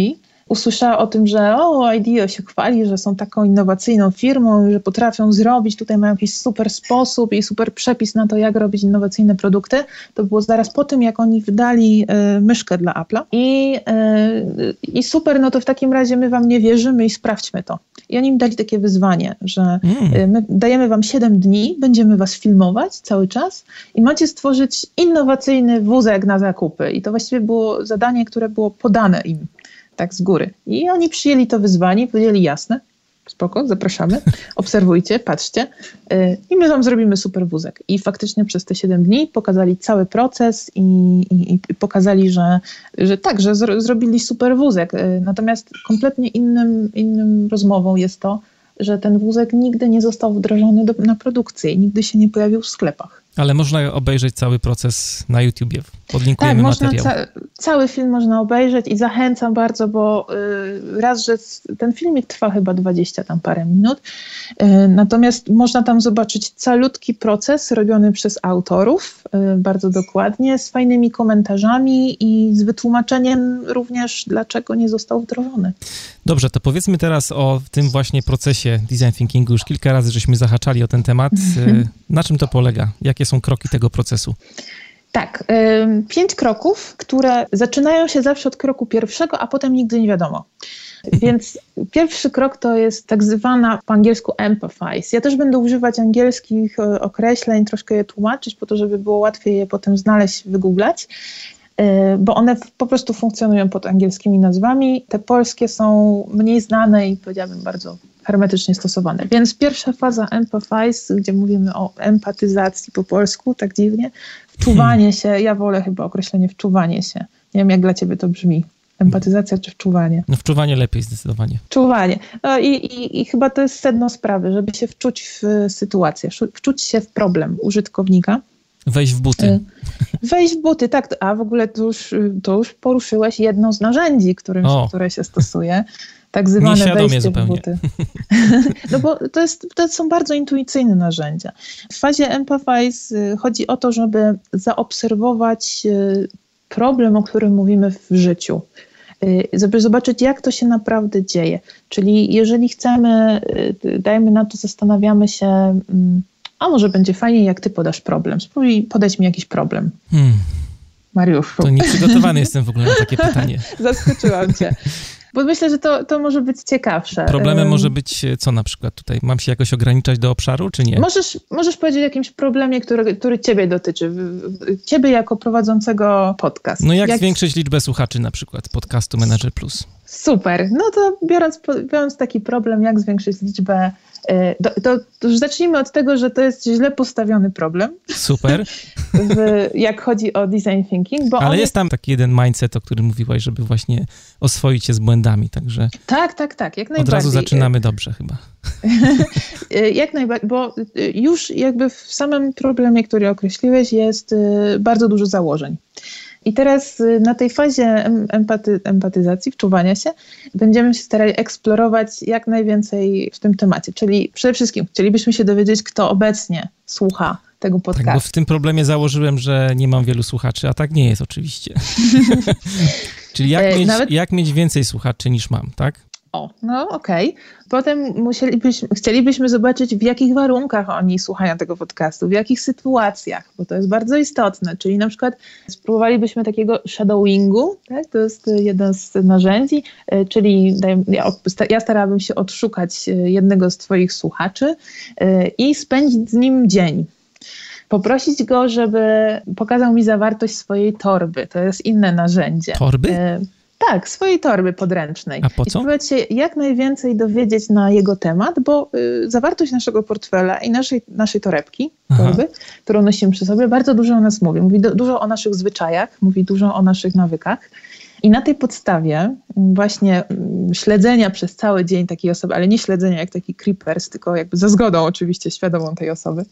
Speaker 2: usłyszała o tym, że o, IDEO się chwali, że są taką innowacyjną firmą, że potrafią zrobić, tutaj mają jakiś super sposób i super przepis na to, jak robić innowacyjne produkty, to było zaraz po tym, jak oni wydali y, myszkę dla Apple'a i, y, i super, no to w takim razie my wam nie wierzymy i sprawdźmy to. I oni im dali takie wyzwanie, że y, my dajemy wam 7 dni, będziemy was filmować cały czas i macie stworzyć innowacyjny wózek na zakupy. I to właściwie było zadanie, które było podane im tak z góry. I oni przyjęli to wyzwanie powiedzieli jasne, spoko, zapraszamy, obserwujcie, patrzcie yy, i my wam zrobimy super wózek. I faktycznie przez te 7 dni pokazali cały proces i, i, i pokazali, że, że tak, że zro, zrobili super wózek. Yy, natomiast kompletnie innym, innym rozmową jest to, że ten wózek nigdy nie został wdrożony do, na produkcję i nigdy się nie pojawił w sklepach.
Speaker 1: Ale można obejrzeć cały proces na YouTubie. Podlinkujemy tak, materiał. Ca
Speaker 2: cały film można obejrzeć i zachęcam bardzo, bo y, raz, że ten filmik trwa chyba 20 tam parę minut, y, natomiast można tam zobaczyć calutki proces robiony przez autorów, y, bardzo dokładnie, z fajnymi komentarzami i z wytłumaczeniem również, dlaczego nie został wdrożony.
Speaker 1: Dobrze, to powiedzmy teraz o tym właśnie procesie design thinkingu. Już kilka razy żeśmy zahaczali o ten temat. Mhm. Na czym to polega? Jakie są kroki tego procesu?
Speaker 2: Tak, pięć kroków, które zaczynają się zawsze od kroku pierwszego, a potem nigdy nie wiadomo. Więc pierwszy krok to jest tak zwana po angielsku empathize. Ja też będę używać angielskich e, określeń, troszkę je tłumaczyć, po to, żeby było łatwiej je potem znaleźć, wygooglać, bo one po prostu funkcjonują pod angielskimi nazwami. Te polskie są mniej znane i powiedziałabym bardzo hermetycznie stosowane. Więc pierwsza faza empathize, gdzie mówimy o empatyzacji po polsku, tak dziwnie, wczuwanie się, ja wolę chyba określenie wczuwanie się. Nie wiem, jak dla ciebie to brzmi. Empatyzacja czy wczuwanie?
Speaker 1: No wczuwanie lepiej zdecydowanie.
Speaker 2: Wczuwanie. No i, i, I, chyba to jest sedno sprawy, żeby się wczuć w sytuację, wczuć się w problem użytkownika.
Speaker 1: Wejść w buty. Y,
Speaker 2: wejść w buty, tak. A w ogóle to już, to już poruszyłeś jedno z narzędzi, którym, które się stosuje. tak zwane
Speaker 1: Nieświadomie
Speaker 2: wejście
Speaker 1: zupełnie.
Speaker 2: w buty. No bo to, jest, to są bardzo intuicyjne narzędzia. W fazie Empathize y, chodzi o to, żeby zaobserwować y, problem, o którym mówimy w życiu. Y, Żeby zobaczyć, jak to się naprawdę dzieje. Czyli jeżeli chcemy, dajmy na to, zastanawiamy się, mm, a może będzie fajnie, jak ty podasz problem. Spróbuj podać mi jakiś problem.
Speaker 1: Hmm,
Speaker 2: Mariuszu,
Speaker 1: to nieprzygotowany jestem w ogóle na takie pytanie.
Speaker 2: zaskoczyłam cię. Bo myślę, że to, to może być ciekawsze.
Speaker 1: Problemem może być e, co na przykład tutaj? Mam się jakoś ograniczać do obszaru, czy nie?
Speaker 2: Możesz, możesz powiedzieć o jakimś problemie, który, który ciebie dotyczy. Ciebie jako prowadzącego podcast.
Speaker 1: No jak, zwiększyć liczbę słuchaczy na przykład podcastu Manager Plus?
Speaker 2: Super. No to biorąc, biorąc taki problem, jak zwiększyć liczbę, to, to, to już zacznijmy od tego, że to jest źle postawiony problem,
Speaker 1: Super,
Speaker 2: w, jak chodzi o design thinking, bo
Speaker 1: ale jest tam taki jeden mindset, o którym mówiłaś, żeby właśnie oswoić się z błędami, także
Speaker 2: Tak, tak, tak, jak
Speaker 1: od
Speaker 2: najbardziej.
Speaker 1: razu zaczynamy dobrze chyba.
Speaker 2: Y, Jak najbardziej, bo y, już jakby w samym problemie, który określiłeś, jest bardzo dużo założeń. I teraz y, na tej fazie em- empaty, empatyzacji, wczuwania się, będziemy się starali eksplorować jak najwięcej w tym temacie. Czyli przede wszystkim chcielibyśmy się dowiedzieć, kto obecnie słucha tego
Speaker 1: Tak, bo
Speaker 2: podcastu.
Speaker 1: w tym problemie założyłem, że nie mam wielu słuchaczy, a tak nie jest oczywiście. Czyli jak
Speaker 2: E,
Speaker 1: mieć,
Speaker 2: nawet-
Speaker 1: jak mieć więcej słuchaczy niż mam, tak?
Speaker 2: O, no okej. Potem musielibyśmy, chcielibyśmy zobaczyć, w jakich warunkach oni słuchają tego podcastu, w jakich sytuacjach, bo to jest bardzo istotne. Czyli na przykład spróbowalibyśmy takiego shadowingu, tak? to jest jedno z narzędzi, y, czyli ja, ja starałabym się odszukać y, jednego z Twoich słuchaczy y, i spędzić z nim dzień. Poprosić go, żeby pokazał mi zawartość swojej torby. To jest inne narzędzie.
Speaker 1: Torby?
Speaker 2: Tak, swojej torby podręcznej.
Speaker 1: A po
Speaker 2: I
Speaker 1: co?
Speaker 2: spróbować się jak najwięcej dowiedzieć na jego temat, bo y, zawartość naszego portfela i naszej, naszej torebki,
Speaker 1: Aha.
Speaker 2: torby, którą nosimy przy sobie, bardzo dużo o nas mówi. Mówi do, dużo o naszych zwyczajach, mówi dużo o naszych nawykach. I na tej podstawie mm, właśnie mm, śledzenia przez cały dzień takiej osoby, ale nie śledzenia jak taki creepers, tylko jakby za zgodą oczywiście świadomą tej osoby,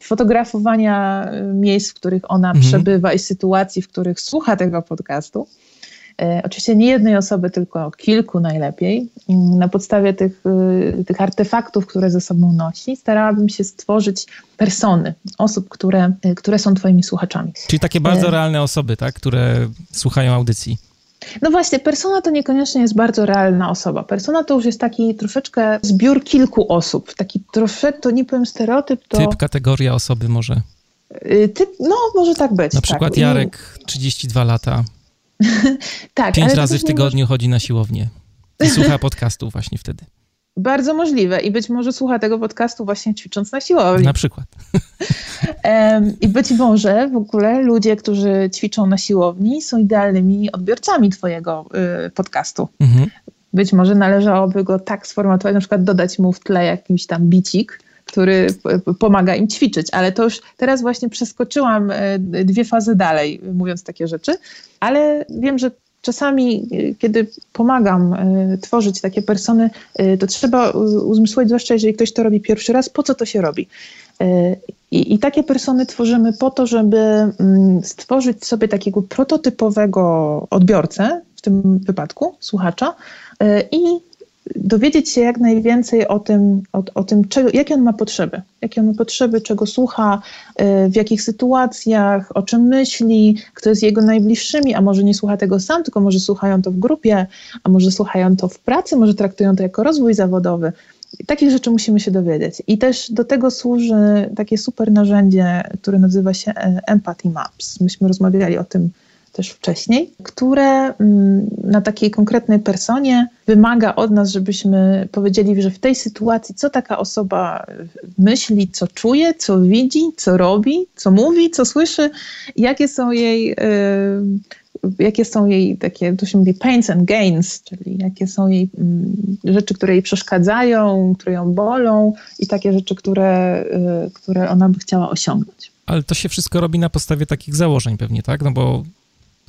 Speaker 2: fotografowania y, miejsc, w których ona
Speaker 1: Mhm.
Speaker 2: przebywa i sytuacji, w których słucha tego podcastu. E, Oczywiście nie jednej osoby, tylko kilku najlepiej. Mm, Na podstawie tych, y, tych artefaktów, które ze sobą nosi, starałabym się stworzyć persony osób, które, y, które są Twoimi słuchaczami.
Speaker 1: Czyli takie bardzo
Speaker 2: E.
Speaker 1: realne osoby, tak? Które słuchają audycji.
Speaker 2: No właśnie, persona to niekoniecznie jest bardzo realna osoba. Persona to już jest taki troszeczkę zbiór kilku osób. Taki troszeczkę, to nie powiem stereotyp, to
Speaker 1: Typ, kategoria osoby może.
Speaker 2: y, typ, no może tak być.
Speaker 1: Na przykład
Speaker 2: tak.
Speaker 1: Jarek, 32 lata,
Speaker 2: tak,
Speaker 1: pięć razy w tygodniu chodzi na siłownię i słucha podcastu właśnie wtedy.
Speaker 2: Bardzo możliwe i być może słucha tego podcastu właśnie ćwicząc na siłowni.
Speaker 1: Na przykład.
Speaker 2: I być może w ogóle ludzie, którzy ćwiczą na siłowni, są idealnymi odbiorcami Twojego y, podcastu.
Speaker 1: Mhm.
Speaker 2: Być może należałoby go tak sformatować, na przykład dodać mu w tle jakiś tam bicik, który pomaga im ćwiczyć, ale to już teraz właśnie przeskoczyłam e, dwie fazy dalej, mówiąc takie rzeczy, ale wiem, że czasami, e, kiedy pomagam e, tworzyć takie persony, to trzeba uzmysłowić, zwłaszcza jeżeli ktoś to robi pierwszy raz, po co to się robi. I, I takie persony tworzymy po to, żeby mm, stworzyć sobie takiego prototypowego odbiorcę, w tym wypadku słuchacza, i dowiedzieć się jak najwięcej o tym, o, o tym czego, jakie on ma potrzeby, jakie on ma potrzeby, czego słucha, e, w jakich sytuacjach, o czym myśli, kto jest jego najbliższymi, a może nie słucha tego sam, tylko może słuchają to w grupie, a może słuchają to w pracy, może traktują to jako rozwój zawodowy. Takich rzeczy musimy się dowiedzieć. I też do tego służy takie super narzędzie, które nazywa się e, Empathy Maps. Myśmy rozmawiali o tym też wcześniej, które mm, na takiej konkretnej personie wymaga od nas, żebyśmy powiedzieli, że w tej sytuacji, co taka osoba myśli, co czuje, co widzi, co robi, co mówi, co słyszy, jakie są jej. Yy, jakie są jej takie, to się mówi pains and gains, czyli jakie są jej mm, rzeczy, które jej przeszkadzają, które ją bolą i takie rzeczy, które, y, które ona by chciała osiągnąć.
Speaker 1: Ale to się wszystko robi na podstawie takich założeń pewnie, tak? No bo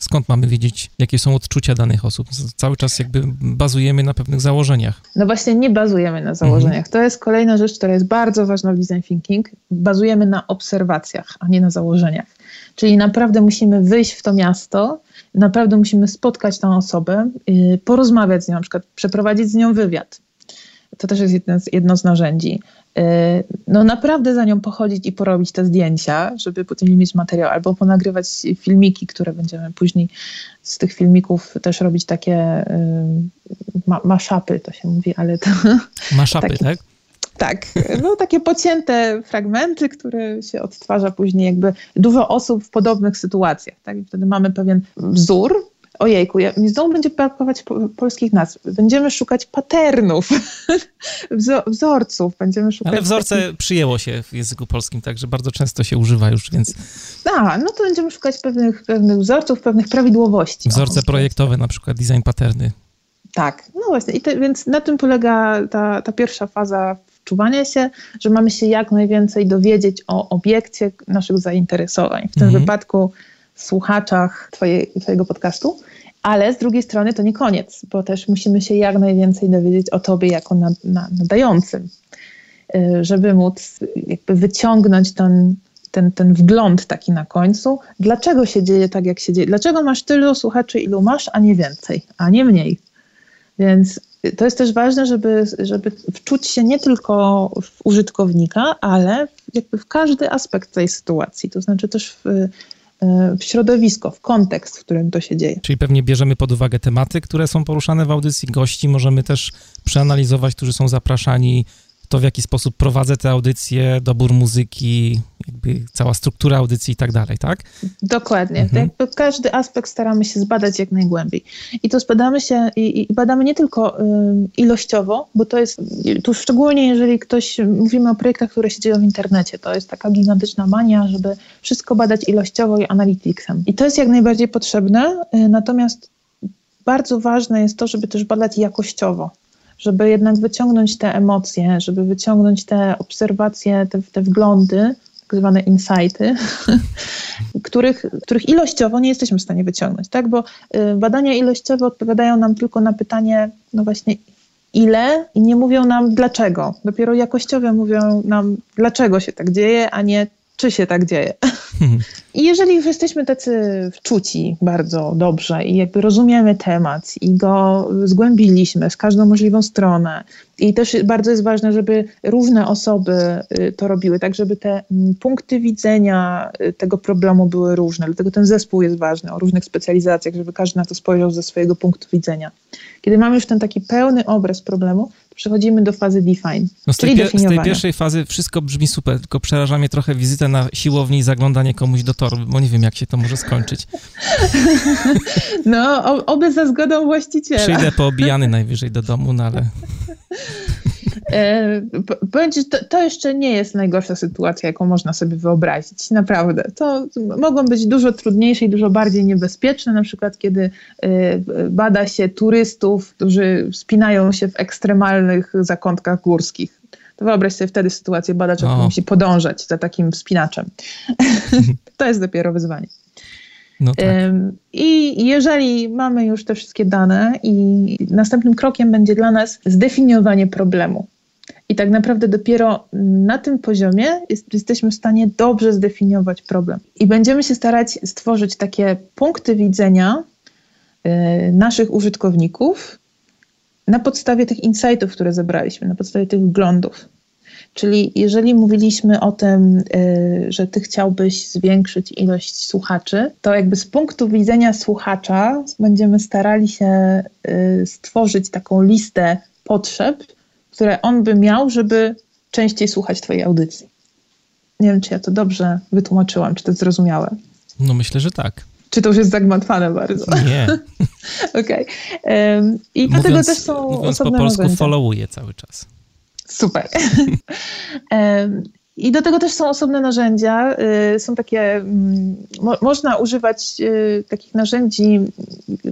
Speaker 1: skąd mamy wiedzieć, jakie są odczucia danych osób? Cały czas jakby bazujemy na pewnych założeniach.
Speaker 2: No właśnie nie bazujemy na założeniach. Mhm. To jest kolejna rzecz, która jest bardzo ważna w design thinking. Bazujemy na obserwacjach, a nie na założeniach. Czyli naprawdę musimy wyjść w to miasto, naprawdę musimy spotkać tę osobę, yy, porozmawiać z nią, na przykład przeprowadzić z nią wywiad. To też jest jedno z, jedno z narzędzi. Yy, no naprawdę za nią pochodzić i porobić te zdjęcia, żeby potem mieć materiał, albo ponagrywać filmiki, które będziemy później z tych filmików też robić takie yy, ma, maszapy, to się mówi, ale to...
Speaker 1: Maszapy, tak?
Speaker 2: Tak, no takie pocięte fragmenty, które się odtwarza później jakby dużo osób w podobnych sytuacjach, tak? I wtedy mamy pewien wzór, ojejku, ja, znowu będzie brakować po, polskich nazw. Będziemy szukać patternów, wzorców. Będziemy szukać
Speaker 1: Ale wzorce takich... przyjęło się w języku polskim, także bardzo często się używa już, więc...
Speaker 2: A, no to będziemy szukać pewnych, pewnych wzorców, pewnych prawidłowości.
Speaker 1: Wzorce projektowe, na przykład design patterny.
Speaker 2: Tak, no właśnie. I te, więc na tym polega ta, ta pierwsza faza wczuwania się, że mamy się jak najwięcej dowiedzieć o obiekcie naszych zainteresowań. W tym mhm. wypadku słuchaczach Twojego podcastu. Ale z drugiej strony to nie koniec, bo też musimy się jak najwięcej dowiedzieć o Tobie jako nad, nad, nadającym, y, żeby móc jakby wyciągnąć ten, ten, ten wgląd taki na końcu, dlaczego się dzieje tak, jak się dzieje, dlaczego masz tylu słuchaczy, ilu masz, a nie więcej, a nie mniej. Więc to jest też ważne, żeby, żeby wczuć się nie tylko w użytkownika, ale jakby w każdy aspekt tej sytuacji, to znaczy też w, w środowisko, w kontekst, w którym to się dzieje.
Speaker 1: Czyli pewnie bierzemy pod uwagę tematy, które są poruszane w audycji, gości możemy też przeanalizować, którzy są zapraszani, to, w jaki sposób prowadzę te audycje, dobór muzyki, jakby cała struktura audycji i tak dalej, tak?
Speaker 2: Dokładnie. Mhm. Jakby każdy aspekt staramy się zbadać jak najgłębiej. I to zbadamy się i, i badamy nie tylko y, ilościowo, bo to jest, tu szczególnie jeżeli ktoś, mówimy o projektach, które się dzieją w internecie, to jest taka gigantyczna mania, żeby wszystko badać ilościowo i analyticsem. I to jest jak najbardziej potrzebne, y, natomiast bardzo ważne jest to, żeby też badać jakościowo żeby jednak wyciągnąć te emocje, żeby wyciągnąć te obserwacje, te, te wglądy, tak zwane insighty, których, których ilościowo nie jesteśmy w stanie wyciągnąć, tak? Bo y, badania ilościowe odpowiadają nam tylko na pytanie, no właśnie, ile i nie mówią nam dlaczego. Dopiero jakościowe mówią nam, dlaczego się tak dzieje, a nie czy się tak dzieje. I jeżeli już jesteśmy tacy wczuci bardzo dobrze i jakby rozumiemy temat i go zgłębiliśmy w każdą możliwą stronę, i też bardzo jest ważne, żeby różne osoby y, to robiły, tak żeby te mm, punkty widzenia y, tego problemu były różne. Dlatego ten zespół jest ważny o różnych specjalizacjach, żeby każdy na to spojrzał ze swojego punktu widzenia. Kiedy mamy już ten taki pełny obraz problemu, przechodzimy do fazy define. No z, tej czyli
Speaker 1: z tej pierwszej fazy wszystko brzmi super, tylko przeraża mnie trochę wizytę na siłowni i zaglądanie komuś do torby, bo nie wiem, jak się to może skończyć.
Speaker 2: No, oby za zgodą właściciela.
Speaker 1: Przyjdę poobijany najwyżej do domu, no ale...
Speaker 2: Będzie, to, to, jeszcze nie jest najgorsza sytuacja, jaką można sobie wyobrazić, naprawdę. To mogą być dużo trudniejsze i dużo bardziej niebezpieczne, na przykład kiedy e, bada się turystów, którzy wspinają się w ekstremalnych zakątkach górskich. To wyobraź sobie wtedy sytuację badacza, który musi podążać za takim wspinaczem. to jest dopiero wyzwanie. No tak. I jeżeli mamy już te wszystkie dane, i następnym krokiem będzie dla nas zdefiniowanie problemu. I tak naprawdę dopiero na tym poziomie jest, jesteśmy w stanie dobrze zdefiniować problem. I będziemy się starać stworzyć takie punkty widzenia y, naszych użytkowników na podstawie tych insightów, które zebraliśmy, na podstawie tych wglądów. Czyli jeżeli mówiliśmy o tym, y, że ty chciałbyś zwiększyć ilość słuchaczy, to jakby z punktu widzenia słuchacza będziemy starali się y, stworzyć taką listę potrzeb, które on by miał, żeby częściej słuchać twojej audycji. Nie wiem, czy ja to dobrze wytłumaczyłam, czy to zrozumiałe.
Speaker 1: No myślę, że tak.
Speaker 2: Czy to już jest zagmatwane bardzo?
Speaker 1: Nie.
Speaker 2: Okej. Okay. Um, I mówiąc, dlatego też są
Speaker 1: mówiąc
Speaker 2: osobne
Speaker 1: po polsku,
Speaker 2: narzędzia.
Speaker 1: followuję cały czas.
Speaker 2: Super. I do tego też są osobne narzędzia. Y, są takie, mm, mo, można używać y, takich narzędzi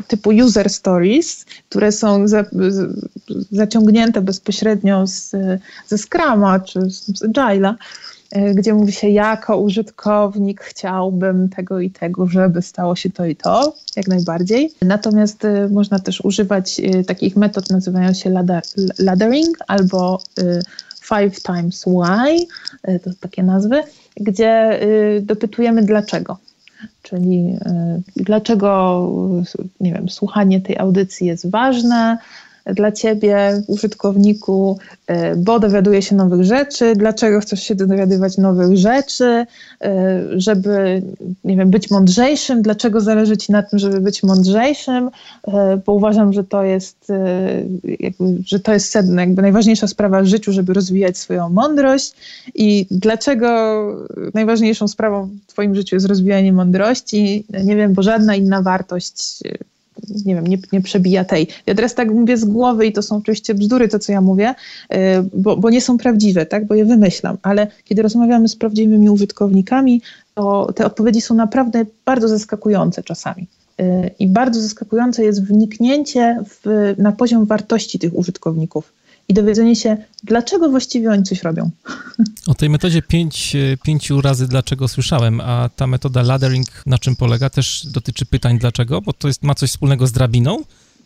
Speaker 2: typu user stories, które są za, zaciągnięte bezpośrednio z, ze Scrama czy z Agile'a. e, gdzie mówi się, jako użytkownik chciałbym tego i tego, żeby stało się to i to, jak najbardziej. Natomiast można też używać takich metod, nazywają się ladder, laddering albo five times why, to takie nazwy, gdzie dopytujemy dlaczego. Czyli dlaczego, nie wiem, słuchanie tej audycji jest ważne, dla ciebie, użytkowniku, e, bo dowiaduje się nowych rzeczy, dlaczego chcesz się dowiadywać nowych rzeczy, e, żeby, nie wiem, być mądrzejszym, dlaczego zależy ci na tym, żeby być mądrzejszym, e, bo uważam, że to jest, jakby, że to jest sedno, jakby najważniejsza sprawa w życiu, żeby rozwijać swoją mądrość. I dlaczego najważniejszą sprawą w twoim życiu jest rozwijanie mądrości, nie wiem, bo żadna inna wartość nie wiem, nie, nie przebija tej. Ja teraz tak mówię z głowy i to są oczywiście bzdury, to co ja mówię, y, bo, bo nie są prawdziwe, tak, bo je wymyślam, ale kiedy rozmawiamy z prawdziwymi użytkownikami, to te odpowiedzi są naprawdę bardzo zaskakujące czasami. Y, I bardzo zaskakujące jest wniknięcie w, na poziom wartości tych użytkowników i dowiedzenie się, dlaczego właściwie oni coś robią.
Speaker 1: O tej metodzie pięć, pięciu razy dlaczego słyszałem, a ta metoda laddering na czym polega? Też dotyczy pytań dlaczego, bo to jest, ma coś wspólnego z drabiną?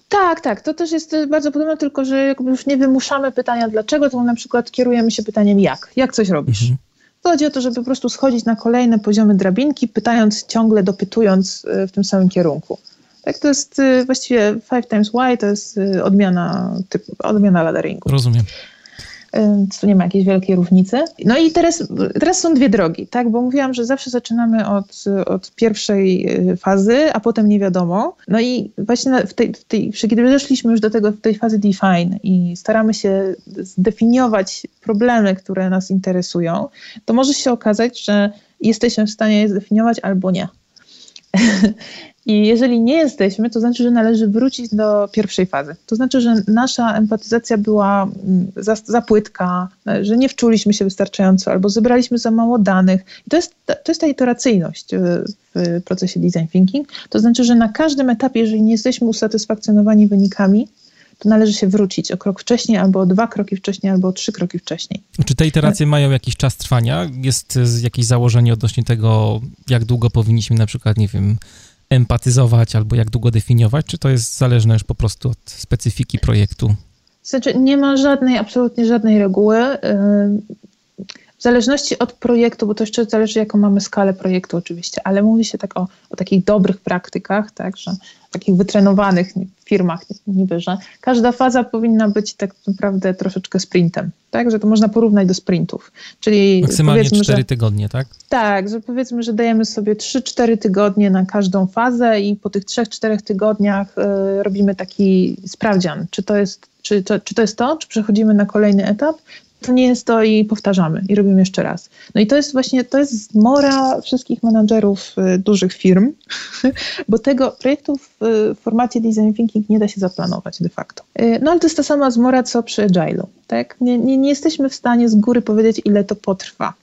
Speaker 2: Tak, tak. To też jest bardzo podobne, tylko że jakby już nie wymuszamy pytania dlaczego, to na przykład kierujemy się pytaniem jak. Jak coś robisz? Mhm. Chodzi o to, żeby po prostu schodzić na kolejne poziomy drabinki, pytając ciągle, dopytując e, w tym samym kierunku. Tak, to jest y, właściwie five times why, to jest y, odmiana, typ, odmiana ladderingu.
Speaker 1: Rozumiem.
Speaker 2: Więc tu nie ma jakiejś wielkiej różnicy. No i teraz, teraz są dwie drogi, tak? Bo mówiłam, że zawsze zaczynamy od, od pierwszej y, fazy, a potem nie wiadomo. No i właśnie w tej, w tej, kiedy weszliśmy już do tego, w tej fazy define i staramy się zdefiniować problemy, które nas interesują, to może się okazać, że jesteśmy w stanie je zdefiniować albo nie. I jeżeli nie jesteśmy, to znaczy, że należy wrócić do pierwszej fazy. To znaczy, że nasza empatyzacja była mm, za, za płytka, że nie wczuliśmy się wystarczająco albo zebraliśmy za mało danych. I to jest, to jest ta iteracyjność w procesie design thinking. To znaczy, że na każdym etapie, jeżeli nie jesteśmy usatysfakcjonowani wynikami, to należy się wrócić o krok wcześniej, albo o dwa kroki wcześniej, albo o trzy kroki wcześniej.
Speaker 1: Czy te iteracje mają jakiś czas trwania? Jest jakieś założenie odnośnie tego, jak długo powinniśmy na przykład, nie wiem, empatyzować albo jak długo definiować, czy to jest zależne już po prostu od specyfiki projektu?
Speaker 2: Znaczy, nie ma żadnej, absolutnie żadnej reguły. W zależności od projektu, bo to jeszcze zależy, jaką mamy skalę projektu oczywiście, ale mówi się tak o, o takich dobrych praktykach, tak, że takich wytrenowanych firmach niby, że każda faza powinna być tak naprawdę troszeczkę sprintem, tak, że to można porównać do sprintów. Czyli
Speaker 1: Maksymalnie 4 że, tygodnie, tak?
Speaker 2: Tak, że powiedzmy, że dajemy sobie 3-4 tygodnie na każdą fazę i po tych 3-4 tygodniach y, robimy taki sprawdzian, czy to jest czy to, czy to jest to, czy przechodzimy na kolejny etap, to nie jest to i powtarzamy i robimy jeszcze raz. No i to jest właśnie, to jest mora wszystkich menadżerów y, dużych firm, bo tego projektu w formacie design thinking nie da się zaplanować de facto. Y, no ale to jest ta sama zmora, co przy agile'u, tak? Nie, nie, nie jesteśmy w stanie z góry powiedzieć, ile to potrwa.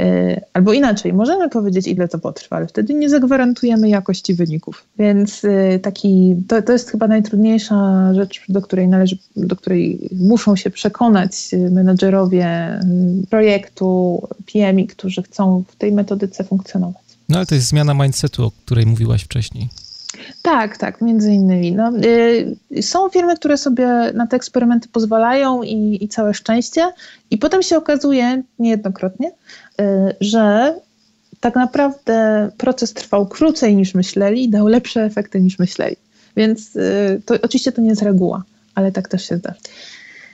Speaker 2: E, albo inaczej, możemy powiedzieć, ile to potrwa, ale wtedy nie zagwarantujemy jakości wyników. Więc e, taki, to, to jest chyba najtrudniejsza rzecz, do której należy, do której muszą się przekonać menedżerowie projektu, PMI, którzy chcą w tej metodyce funkcjonować.
Speaker 1: No ale to jest zmiana mindsetu, o której mówiłaś wcześniej.
Speaker 2: Tak, tak, między innymi. No, są firmy, które sobie na te eksperymenty pozwalają i, i całe szczęście. I potem się okazuje niejednokrotnie, że tak naprawdę proces trwał krócej niż myśleli i dał lepsze efekty niż myśleli. Więc y, to, oczywiście to nie jest reguła, ale tak też się zdarza.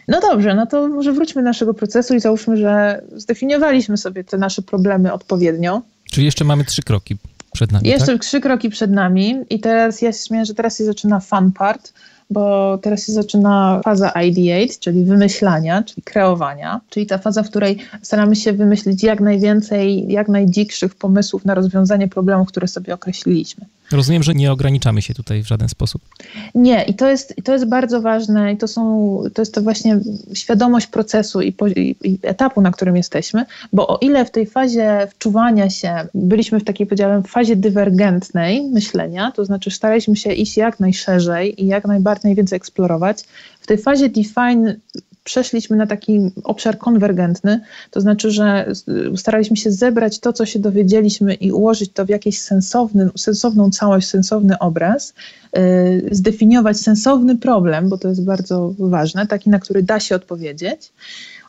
Speaker 2: No dobrze, no to może wróćmy do naszego procesu i załóżmy, że zdefiniowaliśmy sobie te nasze problemy odpowiednio.
Speaker 1: Czyli jeszcze mamy trzy kroki przed nami.
Speaker 2: Jeszcze
Speaker 1: tak?
Speaker 2: trzy kroki przed nami i teraz ja się śmieję, że teraz się zaczyna fun part, bo teraz się zaczyna faza ideate, czyli wymyślania, czyli kreowania, czyli ta faza, w której staramy się wymyślić jak najwięcej, jak najdzikszych pomysłów na rozwiązanie problemów, które sobie określiliśmy.
Speaker 1: Rozumiem, że nie ograniczamy się tutaj w żaden sposób.
Speaker 2: Nie, i to jest, to jest bardzo ważne, i to, są, to jest to właśnie świadomość procesu i, i, i, etapu, na którym jesteśmy, bo o ile w tej fazie wczuwania się byliśmy w takiej, powiedziałem, fazie dywergentnej myślenia, to znaczy staraliśmy się iść jak najszerzej i jak najbardziej najwięcej eksplorować, w tej fazie define przeszliśmy na taki obszar konwergentny, to znaczy, że staraliśmy się zebrać to, co się dowiedzieliśmy i ułożyć to w jakiś sensowny, sensowną całość, sensowny obraz, yy, zdefiniować sensowny problem, bo to jest bardzo ważne, taki, na który da się odpowiedzieć.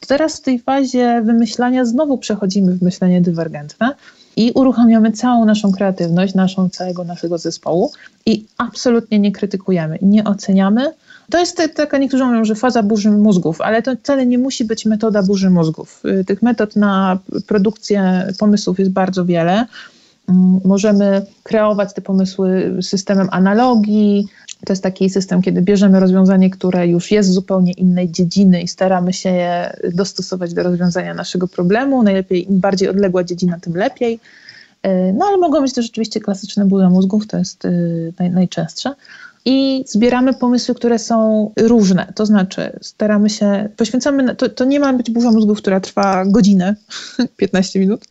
Speaker 2: Teraz w tej fazie wymyślania znowu przechodzimy w myślenie dywergentne i uruchamiamy całą naszą kreatywność, naszą całego naszego zespołu i absolutnie nie krytykujemy, nie oceniamy. To jest taka, niektórzy mówią, że faza burzy mózgów, ale to wcale nie musi być metoda burzy mózgów. Y, tych metod na produkcję pomysłów jest bardzo wiele. Mm, możemy kreować te pomysły systemem analogii. To jest taki system, kiedy bierzemy rozwiązanie, które już jest z zupełnie innej dziedziny i staramy się je dostosować do rozwiązania naszego problemu. Najlepiej im bardziej odległa dziedzina, tym lepiej. E, no ale mogą być też oczywiście klasyczne burze mózgów, to jest y, naj, najczęstsze. I zbieramy pomysły, które są różne. To znaczy, staramy się, poświęcamy, to, to nie ma być burza mózgów, która trwa godzinę, 15 minut,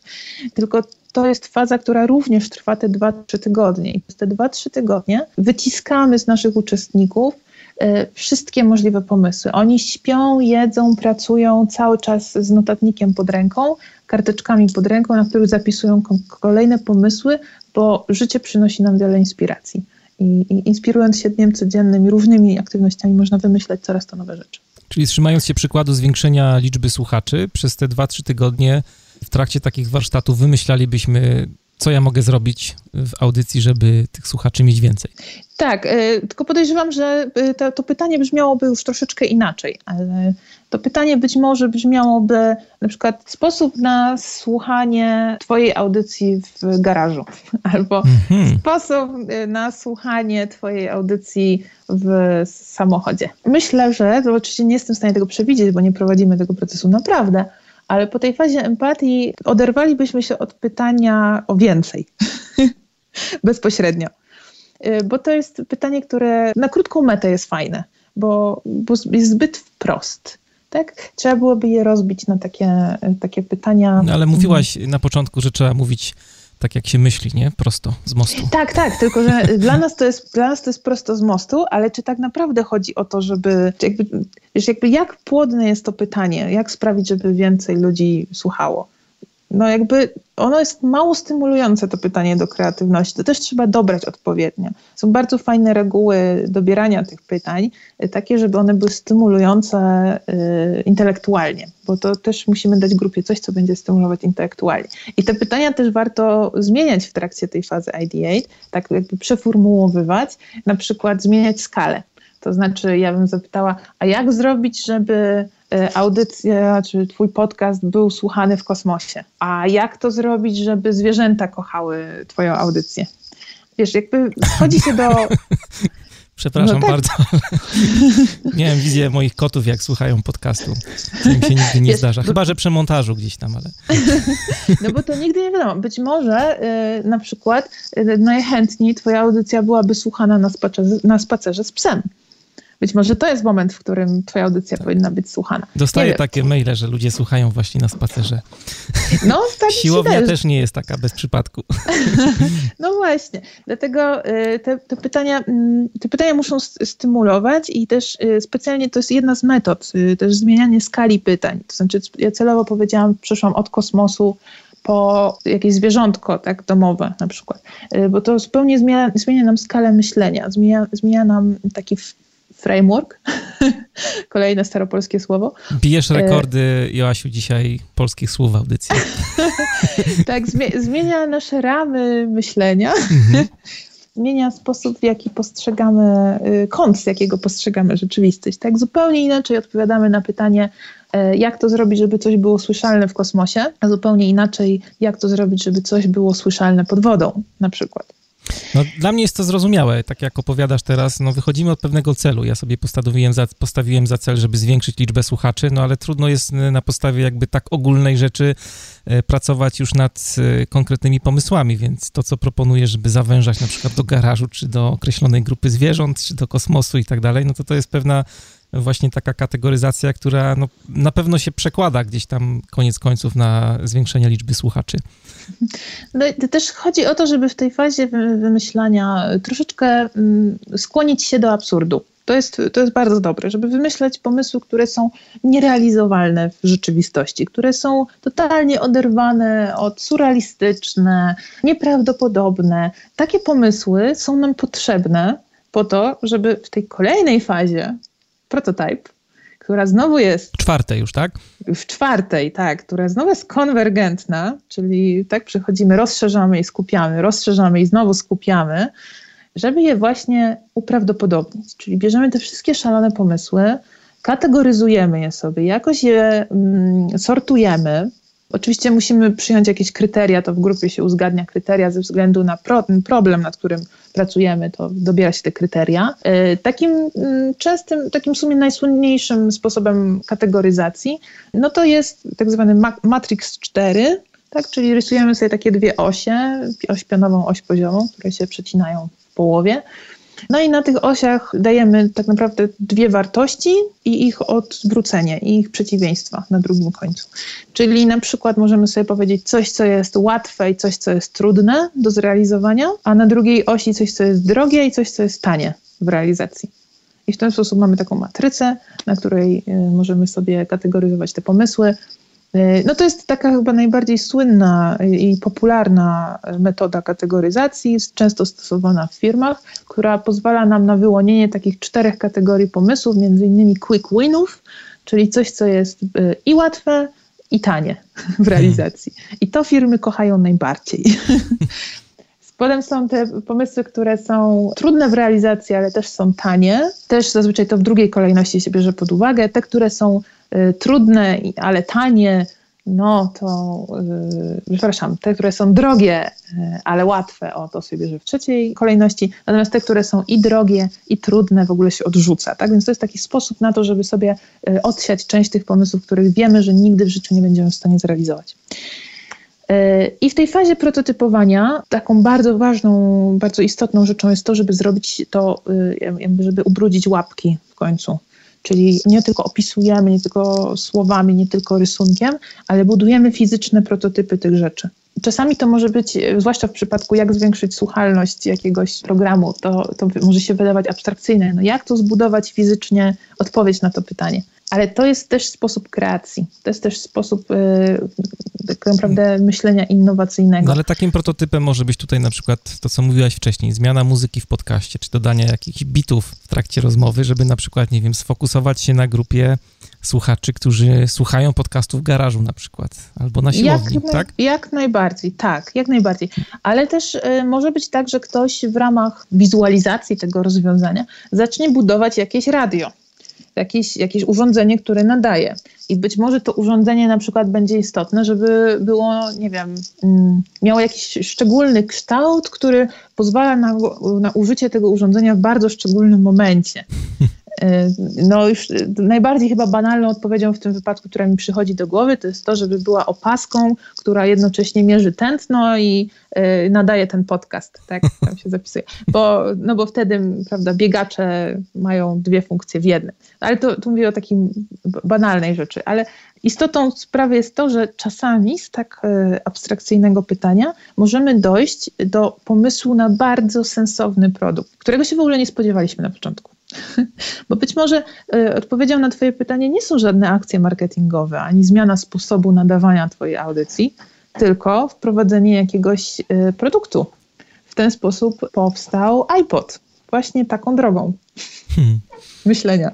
Speaker 2: tylko to jest faza, która również trwa te 2-3 tygodnie. I przez te 2-3 tygodnie wyciskamy z naszych uczestników e, wszystkie możliwe pomysły. Oni śpią, jedzą, pracują cały czas z notatnikiem pod ręką, karteczkami pod ręką, na których zapisują kolejne pomysły, bo życie przynosi nam wiele inspiracji. I, I, inspirując się dniem codziennym i różnymi aktywnościami, można wymyśleć coraz to nowe rzeczy.
Speaker 1: Czyli trzymając się przykładu zwiększenia liczby słuchaczy, przez te 2-3 tygodnie w trakcie takich warsztatów wymyślalibyśmy, co ja mogę zrobić w audycji, żeby tych słuchaczy mieć więcej.
Speaker 2: Tak, y, tylko podejrzewam, że y, to, to, pytanie brzmiałoby już troszeczkę inaczej, ale to pytanie być może brzmiałoby na przykład sposób na słuchanie Twojej audycji w garażu, albo mhm. sposób y, na słuchanie Twojej audycji w samochodzie. Myślę, że, to oczywiście nie jestem w stanie tego przewidzieć, bo nie prowadzimy tego procesu naprawdę, ale po tej fazie empatii oderwalibyśmy się od pytania o więcej bezpośrednio. Y, bo to jest pytanie, które na krótką metę jest fajne, bo, bo jest zbyt wprost. Tak? Trzeba byłoby je rozbić na takie, takie pytania.
Speaker 1: No, ale mówiłaś na początku, że trzeba mówić tak jak się myśli, nie? Prosto z mostu.
Speaker 2: Tak, tak, tylko że dla nas to jest, dla nas to jest prosto z mostu, ale czy tak naprawdę chodzi o to, żeby, jakby, wiesz, jakby jak płodne jest to pytanie, jak sprawić, żeby więcej ludzi słuchało? No jakby ono jest mało stymulujące, to pytanie do kreatywności. To też trzeba dobrać odpowiednio. Są bardzo fajne reguły dobierania tych pytań, y, takie, żeby one były stymulujące y, intelektualnie, bo to też musimy dać grupie coś, co będzie stymulować intelektualnie. I te pytania też warto zmieniać w trakcie tej fazy ideate, tak jakby przeformułowywać, na przykład zmieniać skalę. To znaczy, ja bym zapytała, a jak zrobić, żeby E, audycja czy twój podcast był słuchany w kosmosie. A jak to zrobić, żeby zwierzęta kochały twoją audycję? Wiesz, jakby wchodzi się do...
Speaker 1: Przepraszam no tak. bardzo. Miałem wizję moich kotów, jak słuchają podcastu. To mi się nigdy nie Wiesz, zdarza. Chyba, że przy montażu gdzieś tam, ale...
Speaker 2: No bo to nigdy nie wiadomo. Być może y, na przykład y, najchętniej twoja audycja byłaby słuchana na spacerze, na spacerze z psem. Być może to jest moment, w którym twoja audycja powinna być słuchana.
Speaker 1: Dostaję takie maile, że ludzie słuchają właśnie na spacerze.
Speaker 2: No, tak
Speaker 1: Siłownia też. też nie jest taka bez przypadku.
Speaker 2: No właśnie. Dlatego y, te, te, pytania, mm, te pytania muszą stymulować i też y, specjalnie to jest jedna z metod, y, też zmienianie skali pytań. To znaczy ja celowo powiedziałam, przeszłam od kosmosu po jakieś zwierzątko tak, domowe na przykład, bo to zupełnie zmienia, zmienia nam skalę myślenia, zmienia, zmienia nam taki framework. Kolejne staropolskie słowo.
Speaker 1: Bijesz e, rekordy, Joasiu, dzisiaj polskich słów w audycji.
Speaker 2: tak, zmienia nasze ramy myślenia. Mhm. zmienia sposób, w jaki postrzegamy, y, kąt, z jakiego postrzegamy rzeczywistość. Tak, zupełnie inaczej odpowiadamy na pytanie, e, jak to zrobić, żeby coś było słyszalne w kosmosie, a zupełnie inaczej, jak to zrobić, żeby coś było słyszalne pod wodą, na przykład.
Speaker 1: No, dla mnie jest to zrozumiałe, tak jak opowiadasz teraz, no wychodzimy od pewnego celu. Ja sobie postawiłem za, postawiłem za cel, żeby zwiększyć liczbę słuchaczy, no ale trudno jest e, na podstawie jakby tak ogólnej rzeczy e, pracować już nad e, konkretnymi pomysłami, więc to, co proponuję, żeby zawężać na przykład do garażu, czy do określonej grupy zwierząt, czy do kosmosu i tak dalej, no to to jest pewna właśnie taka kategoryzacja, która no, na pewno się przekłada gdzieś tam koniec końców na zwiększenie liczby słuchaczy.
Speaker 2: No, też chodzi o to, żeby w tej fazie wymyślania troszeczkę mm, skłonić się do absurdu. To jest, to jest bardzo dobre, żeby wymyślać pomysły, które są nierealizowalne w rzeczywistości, które są totalnie oderwane od surrealistyczne, nieprawdopodobne. Takie pomysły są nam potrzebne po to, żeby w tej kolejnej fazie prototype która znowu jest.
Speaker 1: Czwartej już, tak?
Speaker 2: W czwartej, tak, która znowu jest konwergentna, czyli tak przechodzimy, rozszerzamy i skupiamy, rozszerzamy i znowu skupiamy, żeby je właśnie uprawdopodobnić. Czyli bierzemy te wszystkie szalone pomysły, kategoryzujemy je sobie, jakoś je mm, sortujemy, Oczywiście musimy przyjąć jakieś kryteria, to w grupie się uzgadnia kryteria ze względu na pro, problem, nad którym pracujemy, to dobiera się te kryteria. E, takim mm, częstym, takim w sumie najsłynniejszym sposobem kategoryzacji, no to jest tak zwany Matrix 4, tak, czyli rysujemy sobie takie dwie osie, oś pionową, oś poziomą, które się przecinają w połowie. No i na tych osiach dajemy tak naprawdę dwie wartości i ich odwrócenie, i ich przeciwieństwa na drugim końcu. Czyli na przykład możemy sobie powiedzieć coś, co jest łatwe i coś, co jest trudne do zrealizowania, a na drugiej osi coś, co jest drogie i coś, co jest tanie w realizacji. I w ten sposób mamy taką matrycę, na której y, możemy sobie kategoryzować te pomysły, no to jest taka chyba najbardziej słynna i popularna metoda kategoryzacji, często stosowana w firmach, która pozwala nam na wyłonienie takich czterech kategorii pomysłów, między innymi quick winów, czyli coś, co jest e, i łatwe, i tanie w realizacji. I to firmy kochają najbardziej. Potem są te pomysły, które są trudne w realizacji, ale też są tanie. Też zazwyczaj to w drugiej kolejności się bierze pod uwagę. Te, które są Y, trudne, ale tanie, no to, yy, przepraszam, te, które są drogie, yy, ale łatwe, o to sobie bierze w trzeciej kolejności, natomiast te, które są i drogie, i trudne, w ogóle się odrzuca. Tak więc to jest taki sposób na to, żeby sobie yy, odsiać część tych pomysłów, których wiemy, że nigdy w życiu nie będziemy w stanie zrealizować. Y, I w tej fazie prototypowania taką bardzo ważną, bardzo istotną rzeczą jest to, żeby zrobić to, y, żeby ubrudzić łapki w końcu Czyli nie tylko opisujemy, nie tylko słowami, nie tylko rysunkiem, ale budujemy fizyczne prototypy tych rzeczy. Czasami to może być, zwłaszcza w przypadku jak zwiększyć słuchalność jakiegoś programu, to, to może się wydawać abstrakcyjne. No jak to zbudować fizycznie odpowiedź na to pytanie? Ale to jest też sposób kreacji, to jest też sposób yy, tak naprawdę myślenia innowacyjnego.
Speaker 1: No ale takim prototypem może być tutaj na przykład to, co mówiłaś wcześniej, zmiana muzyki w podcaście, czy dodanie jakichś bitów w trakcie rozmowy, żeby na przykład, nie wiem, sfokusować się na grupie słuchaczy, którzy słuchają podcastu w garażu na przykład, albo na siłowni,
Speaker 2: jak,
Speaker 1: tak?
Speaker 2: Jak najbardziej, tak, jak najbardziej. Ale też y, może być tak, że ktoś w ramach wizualizacji tego rozwiązania zacznie budować jakieś radio jakieś, jakieś urządzenie, które nadaje. I być może to urządzenie na przykład będzie istotne, żeby było, nie wiem, mm, miało jakiś szczególny kształt, który pozwala na, na użycie tego urządzenia w bardzo szczególnym momencie. E, no już najbardziej chyba banalną odpowiedzią w tym wypadku, która mi przychodzi do głowy, to jest to, żeby była opaską, która jednocześnie mierzy tętno i e, nadaje ten podcast, tak, tam się zapisuje. Bo, no bo wtedy, prawda, biegacze mają dwie funkcje w jednym. Ale to tu mówię o takim banalnej rzeczy, ale istotą sprawy jest to, że czasami z tak abstrakcyjnego pytania możemy dojść do pomysłu na bardzo sensowny produkt, którego się w ogóle nie spodziewaliśmy na początku. Bo być może y, odpowiedzią na Twoje pytanie nie są żadne akcje marketingowe, ani zmiana sposobu nadawania Twojej audycji, tylko wprowadzenie jakiegoś y, produktu. W ten sposób powstał iPod, właśnie taką drogą hmm. myślenia.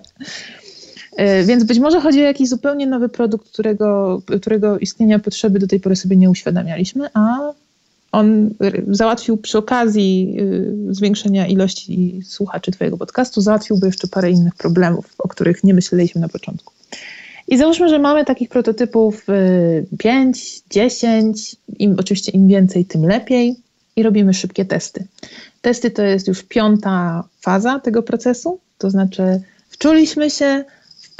Speaker 2: Y, więc być może chodzi o jakiś zupełnie nowy produkt, którego, którego istnienia potrzeby do tej pory sobie nie uświadamialiśmy, a on załatwił przy okazji y, zwiększenia ilości słuchaczy Twojego podcastu, załatwiłby jeszcze parę innych problemów, o których nie myśleliśmy na początku. I załóżmy, że mamy takich prototypów 5, y, 10, im, oczywiście im więcej, tym lepiej, i robimy szybkie testy. Testy to jest już piąta faza tego procesu, to znaczy wczuliśmy się,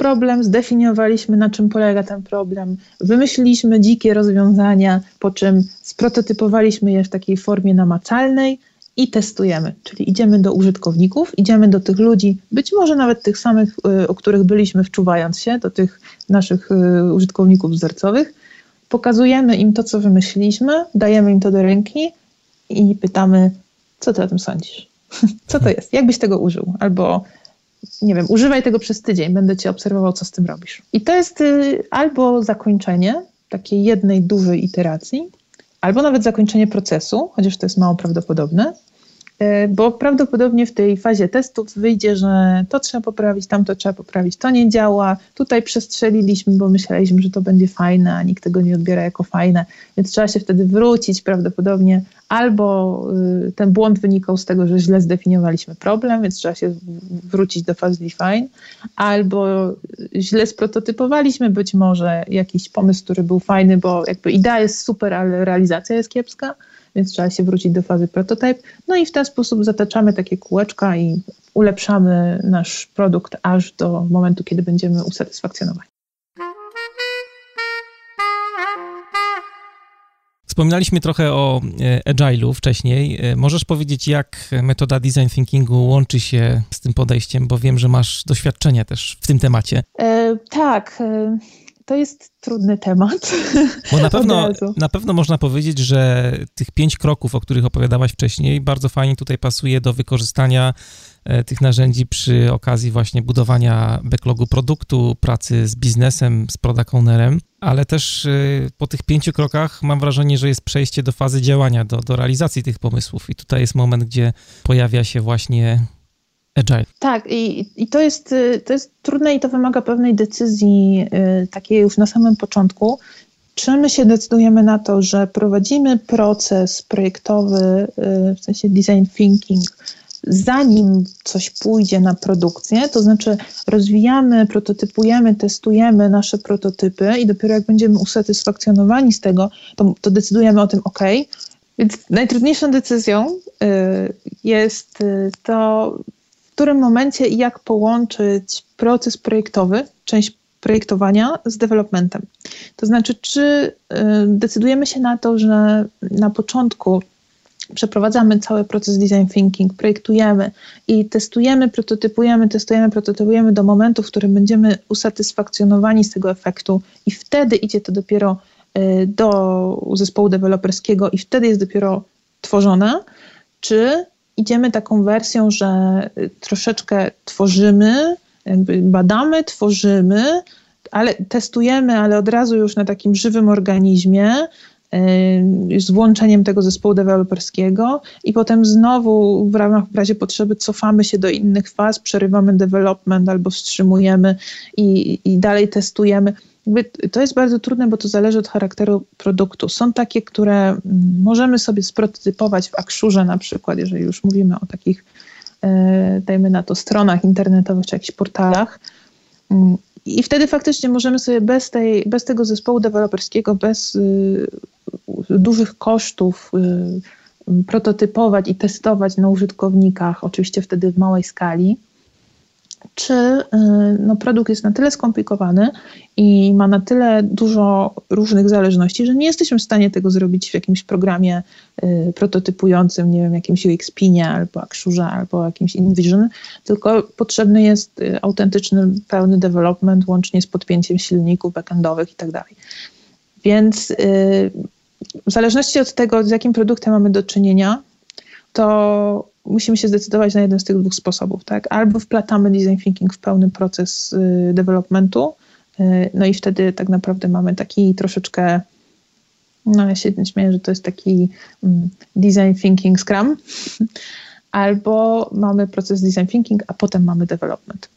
Speaker 2: problem, zdefiniowaliśmy, na czym polega ten problem, wymyśliliśmy dzikie rozwiązania, po czym sprototypowaliśmy je w takiej formie namacalnej i testujemy. Czyli idziemy do użytkowników, idziemy do tych ludzi, być może nawet tych samych, y, o których byliśmy wczuwając się, do tych naszych y, użytkowników wzorcowych, pokazujemy im to, co wymyśliliśmy, dajemy im to do ręki i pytamy, co ty o tym sądzisz? Co to jest? Jak byś tego użył? Albo nie wiem, używaj tego przez tydzień, będę cię obserwował, co z tym robisz. I to jest y, albo zakończenie takiej jednej dużej iteracji, albo nawet zakończenie procesu, chociaż to jest mało prawdopodobne, bo prawdopodobnie w tej fazie testów wyjdzie, że to trzeba poprawić, tamto trzeba poprawić, to nie działa, tutaj przestrzeliliśmy, bo myśleliśmy, że to będzie fajne, a nikt tego nie odbiera jako fajne, więc trzeba się wtedy wrócić prawdopodobnie, albo y, ten błąd wynikał z tego, że źle zdefiniowaliśmy problem, więc trzeba się wrócić do fazy define, albo źle sprototypowaliśmy być może jakiś pomysł, który był fajny, bo jakby idea jest super, ale realizacja jest kiepska, więc trzeba się wrócić do fazy prototype. No i w ten sposób zataczamy takie kółeczka i ulepszamy nasz produkt aż do momentu, kiedy będziemy usatysfakcjonowani.
Speaker 1: Wspominaliśmy trochę o e, agile'u wcześniej. E, możesz powiedzieć, jak metoda design thinkingu łączy się z tym podejściem, bo wiem, że masz doświadczenie też w tym temacie.
Speaker 2: E, tak. To jest trudny temat.
Speaker 1: Bo na pewno, na pewno można powiedzieć, że tych pięć kroków, o których opowiadałaś wcześniej, bardzo fajnie tutaj pasuje do wykorzystania e, tych narzędzi przy okazji właśnie budowania backlogu produktu, pracy z biznesem, z product ownerem, ale też e, po tych pięciu krokach mam wrażenie, że jest przejście do fazy działania, do, do realizacji tych pomysłów i tutaj jest moment, gdzie pojawia się właśnie Agile.
Speaker 2: Tak, i, i to, jest, y, to jest trudne i to wymaga pewnej decyzji y, takiej już na samym początku. Czy my się decydujemy na to, że prowadzimy proces projektowy, y, w sensie design thinking, zanim coś pójdzie na produkcję, to znaczy rozwijamy, prototypujemy, testujemy nasze prototypy i dopiero jak będziemy usatysfakcjonowani z tego, to, to decydujemy o tym, ok. Więc najtrudniejszą decyzją jest to, w którym momencie i jak połączyć proces projektowy, część projektowania z developmentem. To znaczy, czy y, decydujemy się na to, że na początku przeprowadzamy cały proces design thinking, projektujemy i testujemy, prototypujemy, testujemy, prototypujemy do momentu, w którym będziemy usatysfakcjonowani z tego efektu i wtedy idzie to dopiero y, do zespołu deweloperskiego i wtedy jest dopiero tworzone, czy idziemy taką wersją, że troszeczkę tworzymy, badamy, tworzymy, ale testujemy, ale od razu już na takim żywym organizmie, yy, z włączeniem tego zespołu deweloperskiego i potem znowu w ramach w razie potrzeby cofamy się do innych faz, przerywamy development albo wstrzymujemy i, i dalej testujemy. To jest bardzo trudne, bo to zależy od charakteru produktu. Są takie, które mm, możemy sobie sprototypować w Akszurze na przykład, jeżeli już mówimy o takich, e, dajmy na to, stronach internetowych czy jakichś portalach. Mm, I wtedy faktycznie możemy sobie bez, tej, bez tego zespołu deweloperskiego, bez y, dużych kosztów y, prototypować i testować na użytkownikach, oczywiście wtedy w małej skali czy y, no, produkt jest na tyle skomplikowany i ma na tyle dużo różnych zależności, że nie jesteśmy w stanie tego zrobić w jakimś programie y, prototypującym, nie wiem, jakimś UXPinie albo Axurze albo jakimś InVision, tylko potrzebny jest y, autentyczny, pełny development łącznie z podpięciem silników backendowych i tak dalej. Więc y, w zależności od tego, z jakim produktem mamy do czynienia, to musimy się zdecydować na jeden z tych dwóch sposobów, tak? Albo wplatamy design thinking w pełny proces y, developmentu, y, no i wtedy tak naprawdę mamy taki troszeczkę, no ja się śmieję, że to jest taki mm, design thinking scrum, albo mamy proces design thinking, a potem mamy development.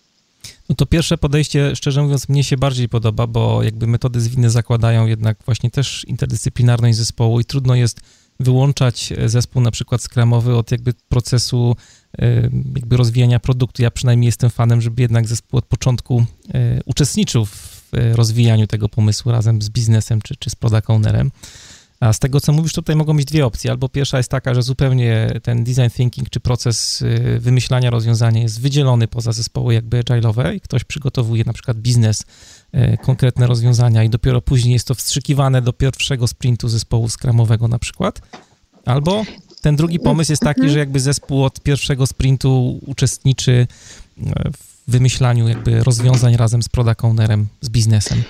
Speaker 1: No to pierwsze podejście, szczerze mówiąc, mnie się bardziej podoba, bo jakby metody zwinne zakładają jednak właśnie też interdyscyplinarność zespołu i trudno jest wyłączać zespół na przykład skramowy od jakby procesu e, jakby rozwijania produktu. Ja przynajmniej jestem fanem, żeby jednak zespół od początku e, uczestniczył w rozwijaniu tego pomysłu razem z biznesem czy, czy z product ownerem. A z tego, co mówisz, tutaj mogą być dwie opcje. Albo pierwsza jest taka, że zupełnie ten design thinking czy proces wymyślania rozwiązania jest wydzielony poza zespoły jakby agile'owe i ktoś przygotowuje na przykład biznes, konkretne rozwiązania i dopiero później jest to wstrzykiwane do pierwszego sprintu zespołu skramowego na przykład. Albo ten drugi pomysł jest taki, że jakby zespół od pierwszego sprintu uczestniczy y, w wymyślaniu jakby rozwiązań razem z product ownerem, z biznesem.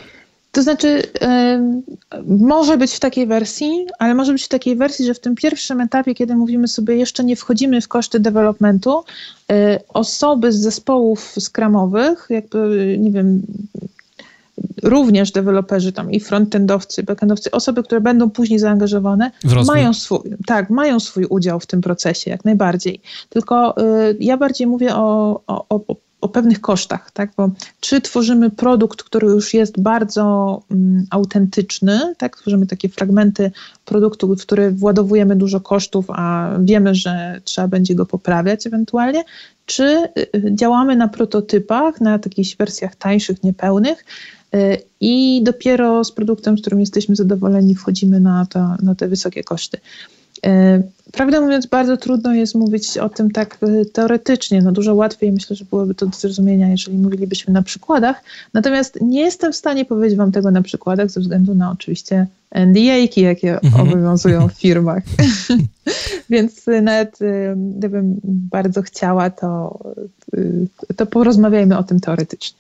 Speaker 2: To znaczy, może być w takiej wersji, ale może być w takiej wersji, że w tym pierwszym etapie, kiedy mówimy sobie, jeszcze nie wchodzimy w koszty developmentu, y, osoby z zespołów skramowych, jakby, nie wiem, również deweloperzy tam i frontendowcy, backendowcy, osoby, które będą później zaangażowane, mają swój, tak, mają swój udział w tym procesie, jak najbardziej. Tylko y, ja bardziej mówię o, o, o o pewnych kosztach, tak? Bo czy tworzymy produkt, który już jest bardzo um, autentyczny, tak? Tworzymy takie fragmenty produktu, w który władowujemy dużo kosztów, a wiemy, że trzeba będzie go poprawiać ewentualnie, czy y, działamy na prototypach, na jakichś wersjach tańszych, niepełnych, y, i dopiero z produktem, z którym jesteśmy zadowoleni, wchodzimy na, to, na te wysokie koszty. Prawdę mówiąc, bardzo trudno jest mówić o tym tak y, teoretycznie. No dużo łatwiej myślę, że byłoby to do zrozumienia, jeżeli mówilibyśmy na przykładach. Natomiast nie jestem w stanie powiedzieć Wam tego na przykładach ze względu na oczywiście NDA-ki, jakie mhm. obowiązują w firmach. Więc nawet y, gdybym bardzo chciała, to, to porozmawiajmy o tym teoretycznie.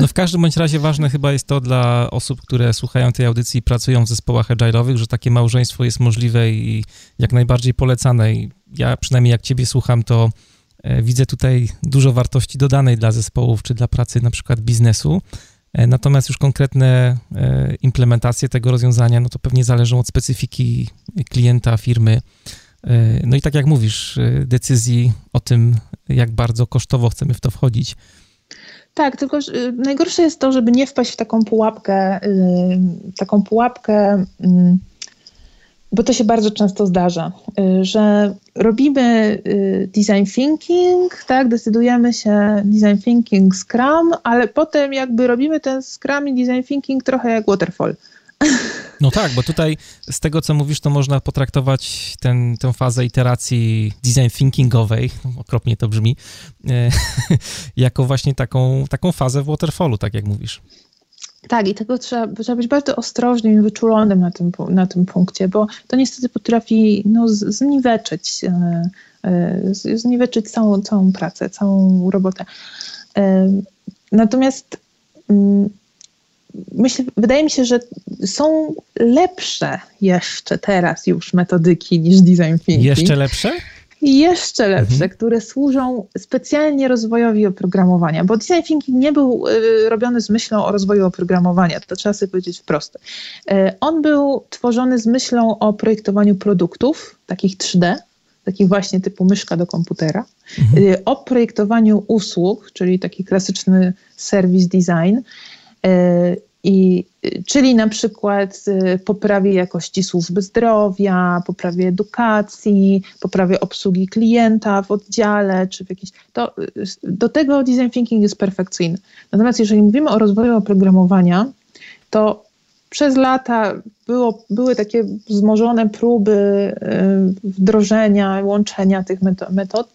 Speaker 1: No w każdym bądź razie ważne chyba jest to dla osób, które słuchają tej audycji i pracują w zespołach agile'owych, że takie małżeństwo jest możliwe i jak najbardziej polecanej. Ja przynajmniej jak ciebie słucham, to e, widzę tutaj dużo wartości dodanej dla zespołów czy dla pracy na przykład biznesu. E, natomiast już konkretne e, implementacje tego rozwiązania, no to pewnie zależą od specyfiki klienta, firmy. No i tak jak mówisz, decyzji o tym, jak bardzo kosztowo chcemy w to wchodzić.
Speaker 2: Tak, tylko najgorsze jest to, żeby nie wpaść w taką pułapkę, taką pułapkę bo to się bardzo często zdarza, y, że robimy y, design thinking, tak, decydujemy się design thinking Scrum, ale potem jakby robimy ten Scrum i design thinking trochę jak waterfall.
Speaker 1: No tak, bo tutaj z tego, co mówisz, to można potraktować ten, tę fazę iteracji design thinkingowej, okropnie to brzmi, jako właśnie taką, taką fazę w waterfallu, tak jak mówisz.
Speaker 2: Tak, i tego trzeba, trzeba być bardzo ostrożnym i wyczulonym na tym, na tym punkcie, bo to niestety potrafi no, zniweczyć, e, e, zniweczyć całą, całą pracę, całą robotę. E, natomiast mm, myślę, wydaje mi się, że są lepsze jeszcze teraz już metodyki niż design thinking.
Speaker 1: Jeszcze lepsze?
Speaker 2: Jeszcze lepsze, mhm. które służą specjalnie rozwojowi oprogramowania, bo design thinking nie był y, robiony z myślą o rozwoju oprogramowania, to trzeba sobie powiedzieć wprost. Y, on był tworzony z myślą o projektowaniu produktów, takich 3D, takich właśnie typu myszka do komputera, mhm. y, o projektowaniu usług, czyli taki klasyczny service design, i, czyli na przykład y, poprawie jakości służby zdrowia, poprawie edukacji, poprawie obsługi klienta w oddziale, czy w jakiś. To, y, do tego design thinking jest perfekcyjny. Natomiast jeżeli mówimy o rozwoju oprogramowania, to przez lata było, były takie wzmożone próby y, wdrożenia, łączenia tych metod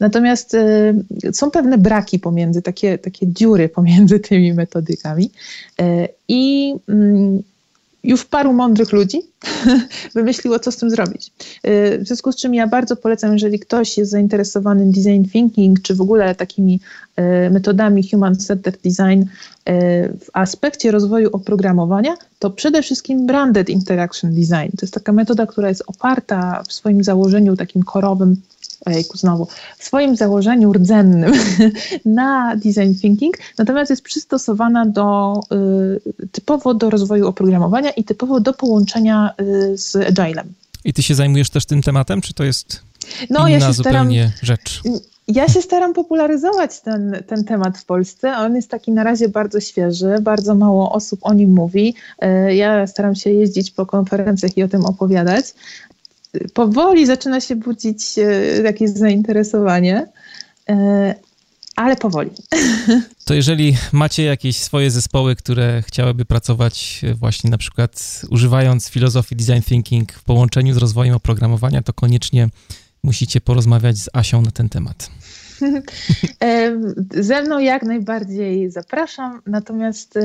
Speaker 2: Natomiast y, są pewne braki pomiędzy, takie, takie dziury pomiędzy tymi metodykami. Y, I mm, już paru mądrych ludzi wymyśliło, co z tym zrobić. Y, w związku z czym ja bardzo polecam, jeżeli ktoś jest zainteresowany design thinking, czy w ogóle takimi metodami human-centered design w aspekcie rozwoju oprogramowania, to przede wszystkim branded interaction design. To jest taka metoda, która jest oparta w swoim założeniu takim korowym ojejku, znowu, w swoim założeniu rdzennym na design thinking, natomiast jest przystosowana do, y, typowo do rozwoju oprogramowania i typowo do połączenia y, z agilem.
Speaker 1: I ty się zajmujesz też tym tematem, czy to jest no, inna ja zupełnie staram, rzecz?
Speaker 2: Ja się staram popularyzować ten, ten temat w Polsce. On jest taki na razie bardzo świeży, bardzo mało osób o nim mówi. Y, ja staram się jeździć po konferencjach i o tym opowiadać powoli zaczyna się budzić e, jakieś zainteresowanie, e, ale powoli.
Speaker 1: To jeżeli macie jakieś swoje zespoły, które chciałyby pracować właśnie na przykład używając filozofii design thinking w połączeniu z rozwojem oprogramowania, to koniecznie musicie porozmawiać z Asią na ten temat.
Speaker 2: E, ze mną jak najbardziej zapraszam, natomiast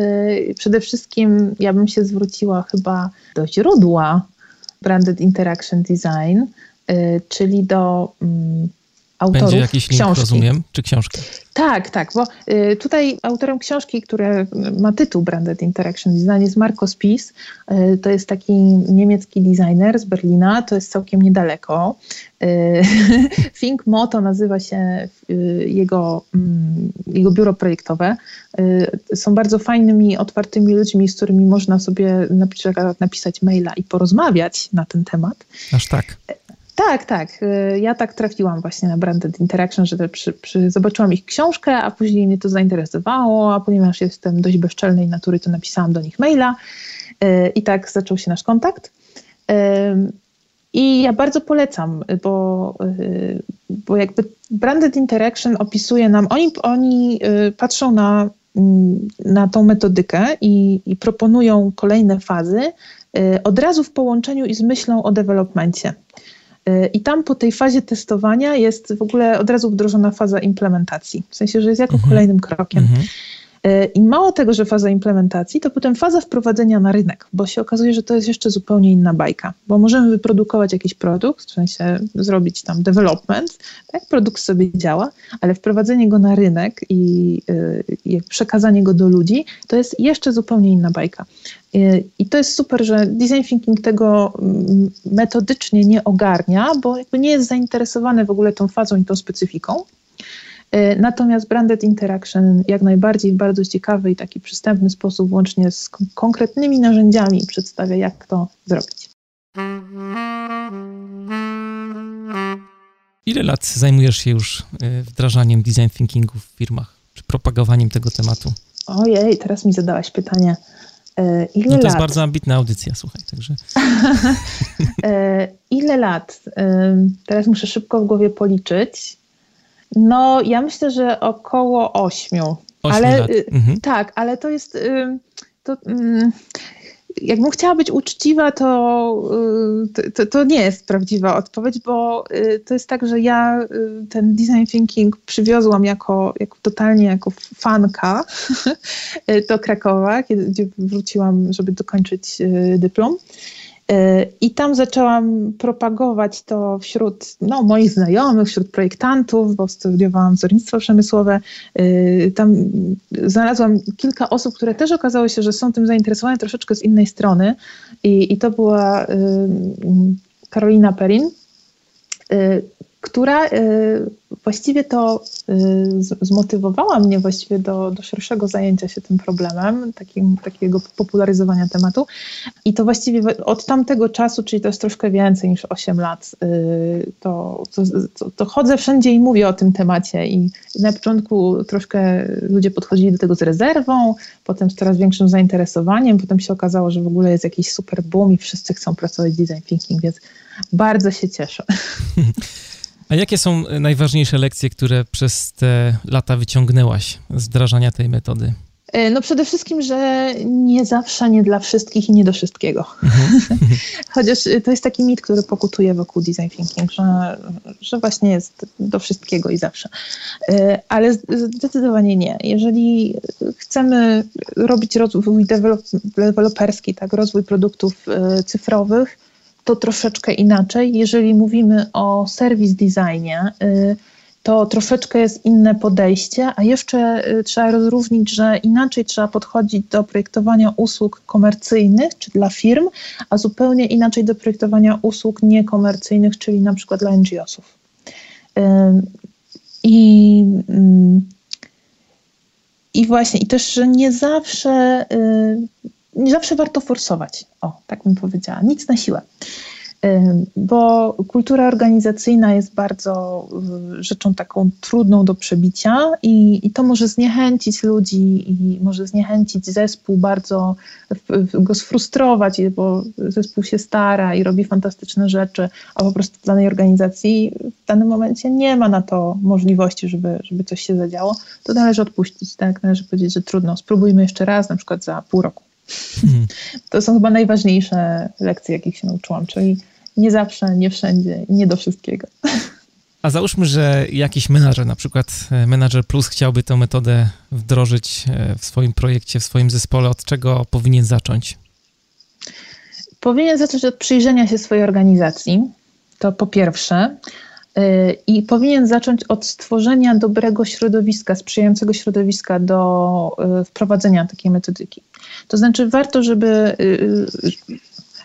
Speaker 2: przede wszystkim ja bym się zwróciła chyba do źródła Branded Interaction Design, y, czyli do mm, autorów
Speaker 1: Będzie jakiś link,
Speaker 2: książki.
Speaker 1: rozumiem, czy książki?
Speaker 2: Tak, tak, bo y, tutaj autorem książki, która ma tytuł Branded Interaction Design jest Marco Spies. Y, to jest taki niemiecki designer z Berlina, to jest całkiem niedaleko. Y, Think Moto nazywa się jego, mm, jego biuro projektowe. Są bardzo fajnymi, otwartymi ludźmi, z którymi można sobie na przykład napisać maila i porozmawiać na ten temat.
Speaker 1: Aż tak.
Speaker 2: Tak, tak. Y, Ja tak trafiłam właśnie na Branded Interaction, że przy, przy, zobaczyłam ich książkę, a później mnie to zainteresowało, a ponieważ jestem dość bezczelnej natury, to napisałam do nich maila y, i tak zaczął się nasz kontakt. Ym, I ja bardzo polecam, bo, y, bo jakby Branded Interaction opisuje nam, oni, oni y, patrzą na, mm, na tą metodykę i, i proponują kolejne fazy y, od razu w połączeniu i z myślą o developmencie. Y, I tam po tej fazie testowania jest w ogóle od razu wdrożona faza implementacji. W sensie, że jest jako
Speaker 1: Mhm.
Speaker 2: kolejnym krokiem.
Speaker 1: Mhm.
Speaker 2: Y, I mało tego, że faza implementacji, to potem faza wprowadzenia na rynek, bo się okazuje, że to jest jeszcze zupełnie inna bajka, bo możemy wyprodukować jakiś produkt, w sensie zrobić tam development, tak, produkt sobie działa, ale wprowadzenie go na rynek i, y, i przekazanie go do ludzi, to jest jeszcze zupełnie inna bajka. Y, I to jest super, że design thinking tego mm, metodycznie nie ogarnia, bo jakby nie jest zainteresowany w ogóle tą fazą i tą specyfiką. Y, Natomiast Branded Interaction jak najbardziej w bardzo ciekawy i taki przystępny sposób, łącznie z kon- konkretnymi narzędziami, przedstawia, jak to zrobić.
Speaker 1: Ile lat zajmujesz się już y, wdrażaniem design thinkingu w firmach, czy propagowaniem tego tematu?
Speaker 2: Ojej, teraz mi zadałaś pytanie. Y, Ile
Speaker 1: No to
Speaker 2: lat?
Speaker 1: jest bardzo ambitna audycja, słuchaj, także
Speaker 2: E, Ile lat? E, Teraz muszę szybko w głowie policzyć. No, ja myślę, że około ośmiu.
Speaker 1: 8
Speaker 2: Ale, y,
Speaker 1: Mhm.
Speaker 2: Tak, ale to jest. y, To, mm, jakbym chciała być uczciwa, to, y, to, to nie jest prawdziwa odpowiedź, bo to jest tak, że ja ten design thinking przywiozłam jako, jako totalnie jako fanka do Krakowa, kiedy gdzie wróciłam, żeby dokończyć dyplom. Y, I tam zaczęłam propagować to wśród no, moich znajomych, wśród projektantów, bo studiowałam wzornictwo przemysłowe. Y, Tam znalazłam kilka osób, które też okazało się, że są tym zainteresowane troszeczkę z innej strony. I, i to była y, Karolina Perin, która y, właściwie to y, zmotywowała mnie właściwie do, do szerszego zajęcia się tym problemem, takim, takiego popularyzowania tematu. I to właściwie od tamtego czasu, czyli to jest troszkę więcej niż 8 lat, y, to, to, to, to chodzę wszędzie i mówię o tym temacie. I, I na początku troszkę ludzie podchodzili do tego z rezerwą, potem z coraz większym zainteresowaniem, potem się okazało, że w ogóle jest jakiś super boom i wszyscy chcą pracować design thinking, więc bardzo się cieszę.
Speaker 1: A jakie są najważniejsze lekcje, które przez te lata wyciągnęłaś z wdrażania tej metody?
Speaker 2: E, No przede wszystkim, że nie zawsze, nie dla wszystkich i nie do wszystkiego. Chociaż y, to jest taki mit, który pokutuje wokół design thinking, że, że właśnie jest do wszystkiego i zawsze. E, Ale zdecydowanie nie. Jeżeli chcemy robić rozwój dewelop- deweloperski, tak, rozwój produktów e, cyfrowych, to troszeczkę inaczej. Jeżeli mówimy o service designie, y, to troszeczkę jest inne podejście, a jeszcze y, trzeba rozróżnić, że inaczej trzeba podchodzić do projektowania usług komercyjnych czy dla firm, a zupełnie inaczej do projektowania usług niekomercyjnych, czyli na przykład dla NGO-sów. Ym, I, ym, I właśnie, i też, że nie zawsze, y, nie zawsze warto forsować. O, tak bym powiedziała, nic na siłę. Bo kultura organizacyjna jest bardzo y, rzeczą taką trudną do przebicia i, i to może zniechęcić ludzi i może zniechęcić zespół, bardzo go sfrustrować, bo zespół się stara i robi fantastyczne rzeczy, a po prostu w danej organizacji w danym momencie nie ma na to możliwości, żeby, żeby coś się zadziało. To należy odpuścić, tak? Należy powiedzieć, że trudno, spróbujmy jeszcze raz, na przykład za pół roku.
Speaker 1: Mhm.
Speaker 2: To są chyba najważniejsze lekcje, jakich się nauczyłam, czyli nie zawsze, nie wszędzie, i nie do wszystkiego.
Speaker 1: A załóżmy, że jakiś menadżer, na przykład e, Menadżer Plus chciałby tę metodę wdrożyć e, w swoim projekcie, w swoim zespole. Od czego powinien zacząć?
Speaker 2: Powinien zacząć od przyjrzenia się swojej organizacji. To po pierwsze. I powinien zacząć od stworzenia dobrego środowiska, sprzyjającego środowiska do wprowadzenia takiej metodyki. To znaczy, warto, żeby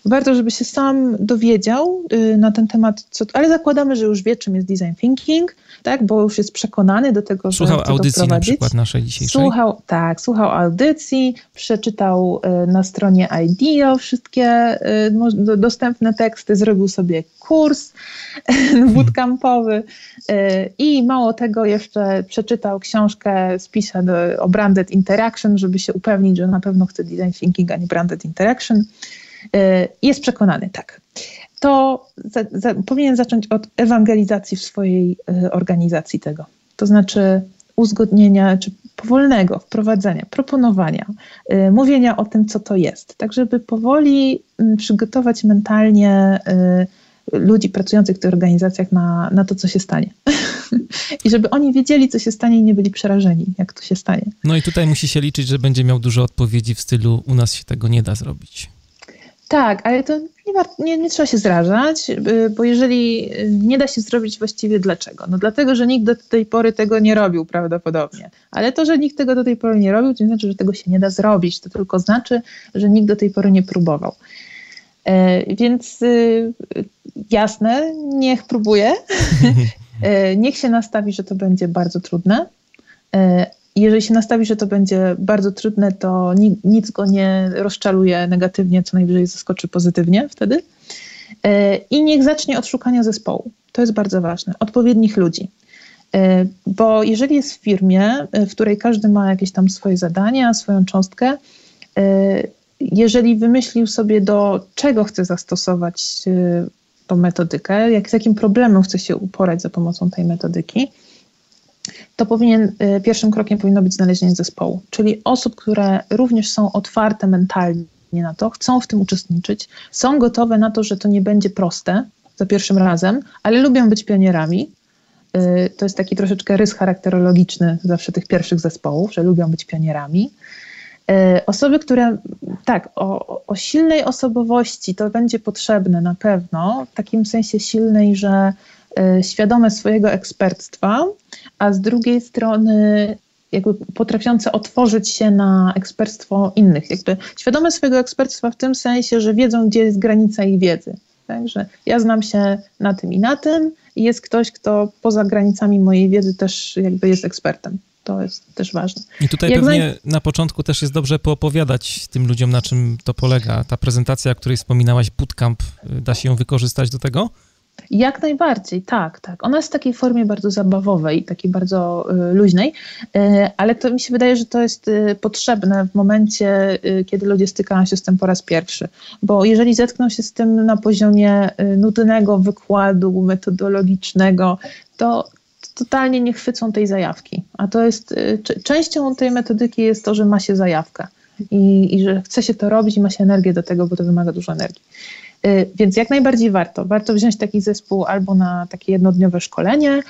Speaker 2: warto, żeby się sam dowiedział y, na ten temat, co, ale zakładamy, że już wie, czym jest design thinking, tak, bo już jest przekonany do tego,
Speaker 1: że Słuchał audycji na przykład naszej dzisiejszej.
Speaker 2: Słuchał, tak, słuchał audycji, przeczytał y, na stronie IDEO wszystkie y, dostępne teksty, zrobił sobie kurs bootcampowy i mało tego jeszcze przeczytał książkę z o Branded Interaction, żeby się upewnić, że na pewno chce design thinking, a nie Branded Interaction. Y, jest przekonany, tak. To za, za, powinien zacząć od ewangelizacji w swojej y, organizacji tego. To znaczy uzgodnienia czy powolnego wprowadzenia, proponowania, y, mówienia o tym, co to jest, tak żeby powoli przygotować mentalnie ludzi pracujących w tych organizacjach na, na to, co się stanie. I żeby oni wiedzieli, co się stanie i nie byli przerażeni, jak to się stanie.
Speaker 1: No i tutaj musi się liczyć, że będzie miał dużo odpowiedzi w stylu u nas się tego nie da zrobić.
Speaker 2: Tak, ale to nie, nie, nie, trzeba się zrażać, y, bo jeżeli nie da się zrobić właściwie dlaczego? No dlatego, że nikt do tej pory tego nie robił prawdopodobnie. Ale to, że nikt tego do tej pory nie robił, to nie znaczy, że tego się nie da zrobić. To tylko znaczy, że nikt do tej pory nie próbował. E, więc y, jasne, niech próbuje. E, niech się nastawi, że to będzie bardzo trudne, e, jeżeli się nastawi, że to będzie bardzo trudne, to nic go nie rozczaruje negatywnie, co najwyżej zaskoczy pozytywnie wtedy. E, I niech zacznie od szukania zespołu. To jest bardzo ważne. Odpowiednich ludzi. E, bo jeżeli jest w firmie, e, w której każdy ma jakieś tam swoje zadania, swoją cząstkę, jeżeli wymyślił sobie, do czego chce zastosować tą metodykę, jak, z jakim problemem chce się uporać za pomocą tej metodyki, to powinien, y, pierwszym krokiem powinno być znalezienie zespołu, czyli osób, które również są otwarte mentalnie na to, chcą w tym uczestniczyć, są gotowe na to, że to nie będzie proste za pierwszym razem, ale lubią być pionierami. Y, to jest taki troszeczkę rys charakterologiczny zawsze tych pierwszych zespołów, że lubią być pionierami. Y, osoby, które tak, o, o silnej osobowości to będzie potrzebne na pewno, w takim sensie silnej, że świadome swojego ekspertstwa, a z drugiej strony jakby potrafiące otworzyć się na ekspertstwo innych, jakby świadome swojego ekspertstwa w tym sensie, że wiedzą, gdzie jest granica ich wiedzy. Także ja znam się na tym i na tym i jest ktoś, kto poza granicami mojej wiedzy też jakby jest ekspertem. To jest też ważne.
Speaker 1: I tutaj Jak pewnie na początku też jest dobrze poopowiadać tym ludziom, na czym to polega. Ta prezentacja, o której wspominałaś, bootcamp, y, da się ją wykorzystać do tego?
Speaker 2: Jak najbardziej, tak, tak. Ona jest w takiej formie bardzo zabawowej, takiej bardzo y, luźnej, y, ale to mi się wydaje, że to jest y, potrzebne w momencie, y, kiedy ludzie stykają się z tym po raz pierwszy. Bo jeżeli zetkną się z tym na poziomie y, nudnego wykładu metodologicznego, to totalnie nie chwycą tej zajawki. A to jest, y, częścią tej metodyki jest to, że ma się zajawkę i, i że chce się to robić i ma się energię do tego, bo to wymaga dużo energii. Y, więc jak najbardziej warto. Warto wziąć taki zespół albo na takie jednodniowe szkolenie, y,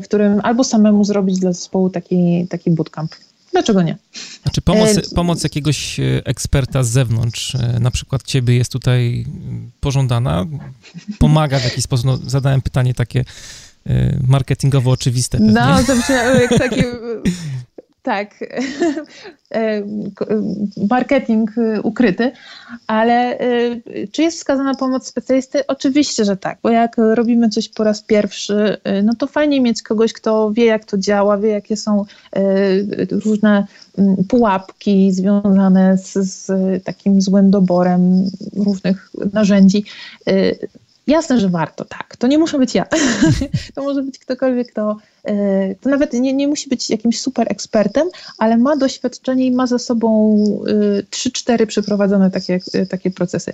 Speaker 2: w którym albo samemu zrobić dla zespołu taki, taki bootcamp. Dlaczego nie?
Speaker 1: Znaczy pomoc, y, pomoc jakiegoś eksperta z zewnątrz, na przykład ciebie jest tutaj pożądana, pomaga w jakiś sposób, no, zadałem pytanie takie marketingowo oczywiste. Pewnie.
Speaker 2: No, zabrzmiało jak takie tak, e, marketing ukryty, ale e, czy jest wskazana pomoc specjalisty? Oczywiście, że tak, bo jak robimy coś po raz pierwszy, e, no to fajnie mieć kogoś, kto wie, jak to działa, wie, jakie są różne pułapki związane z, z takim złym doborem różnych narzędzi. Jasne, że warto, tak. To nie muszę być ja. to może być ktokolwiek, kto. E, to nawet nie, nie musi być jakimś super ekspertem, ale ma doświadczenie i ma za sobą e, trzy, cztery przeprowadzone takie, e, takie procesy.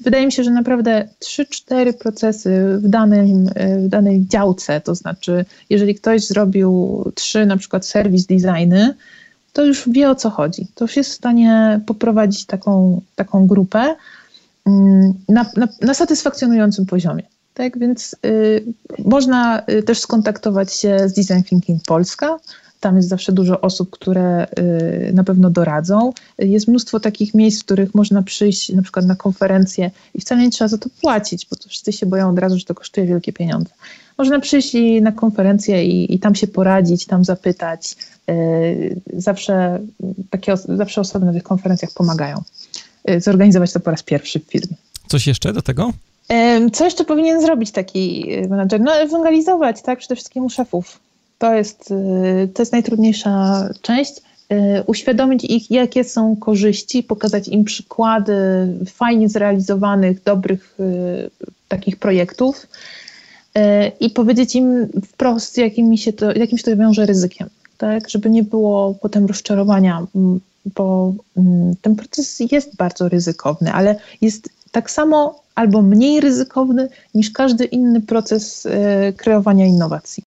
Speaker 2: Wydaje mi się, że naprawdę trzy, cztery procesy w, danym, w danej działce, to znaczy, jeżeli ktoś zrobił trzy na przykład serwis designy, to już wie o co chodzi. To już jest w stanie poprowadzić taką, taką grupę na, na, na satysfakcjonującym poziomie. Tak więc y, można y, też skontaktować się z Design Thinking Polska. Tam jest zawsze dużo osób, które y, na pewno doradzą. Jest mnóstwo takich miejsc, w których można przyjść na przykład na konferencję i wcale nie trzeba za to płacić, bo to wszyscy się boją od razu, że to kosztuje wielkie pieniądze. można przyjść na konferencję i, i tam się poradzić, tam zapytać. Zawsze takie zawsze osoby na tych konferencjach pomagają zorganizować to po raz pierwszy w firmie.
Speaker 1: Coś jeszcze do tego?
Speaker 2: Co jeszcze powinien zrobić taki menadżer? No, ewangelizować, tak, przede wszystkim u szefów. To jest, to jest najtrudniejsza część. Uświadomić ich, jakie są korzyści, pokazać im przykłady fajnie zrealizowanych, dobrych takich projektów i powiedzieć im wprost, jakim się to, jakim się to wiąże ryzykiem, tak, żeby nie było potem rozczarowania, bo ten proces jest bardzo ryzykowny, ale jest tak samo albo mniej ryzykowny niż każdy inny proces kreowania innowacji.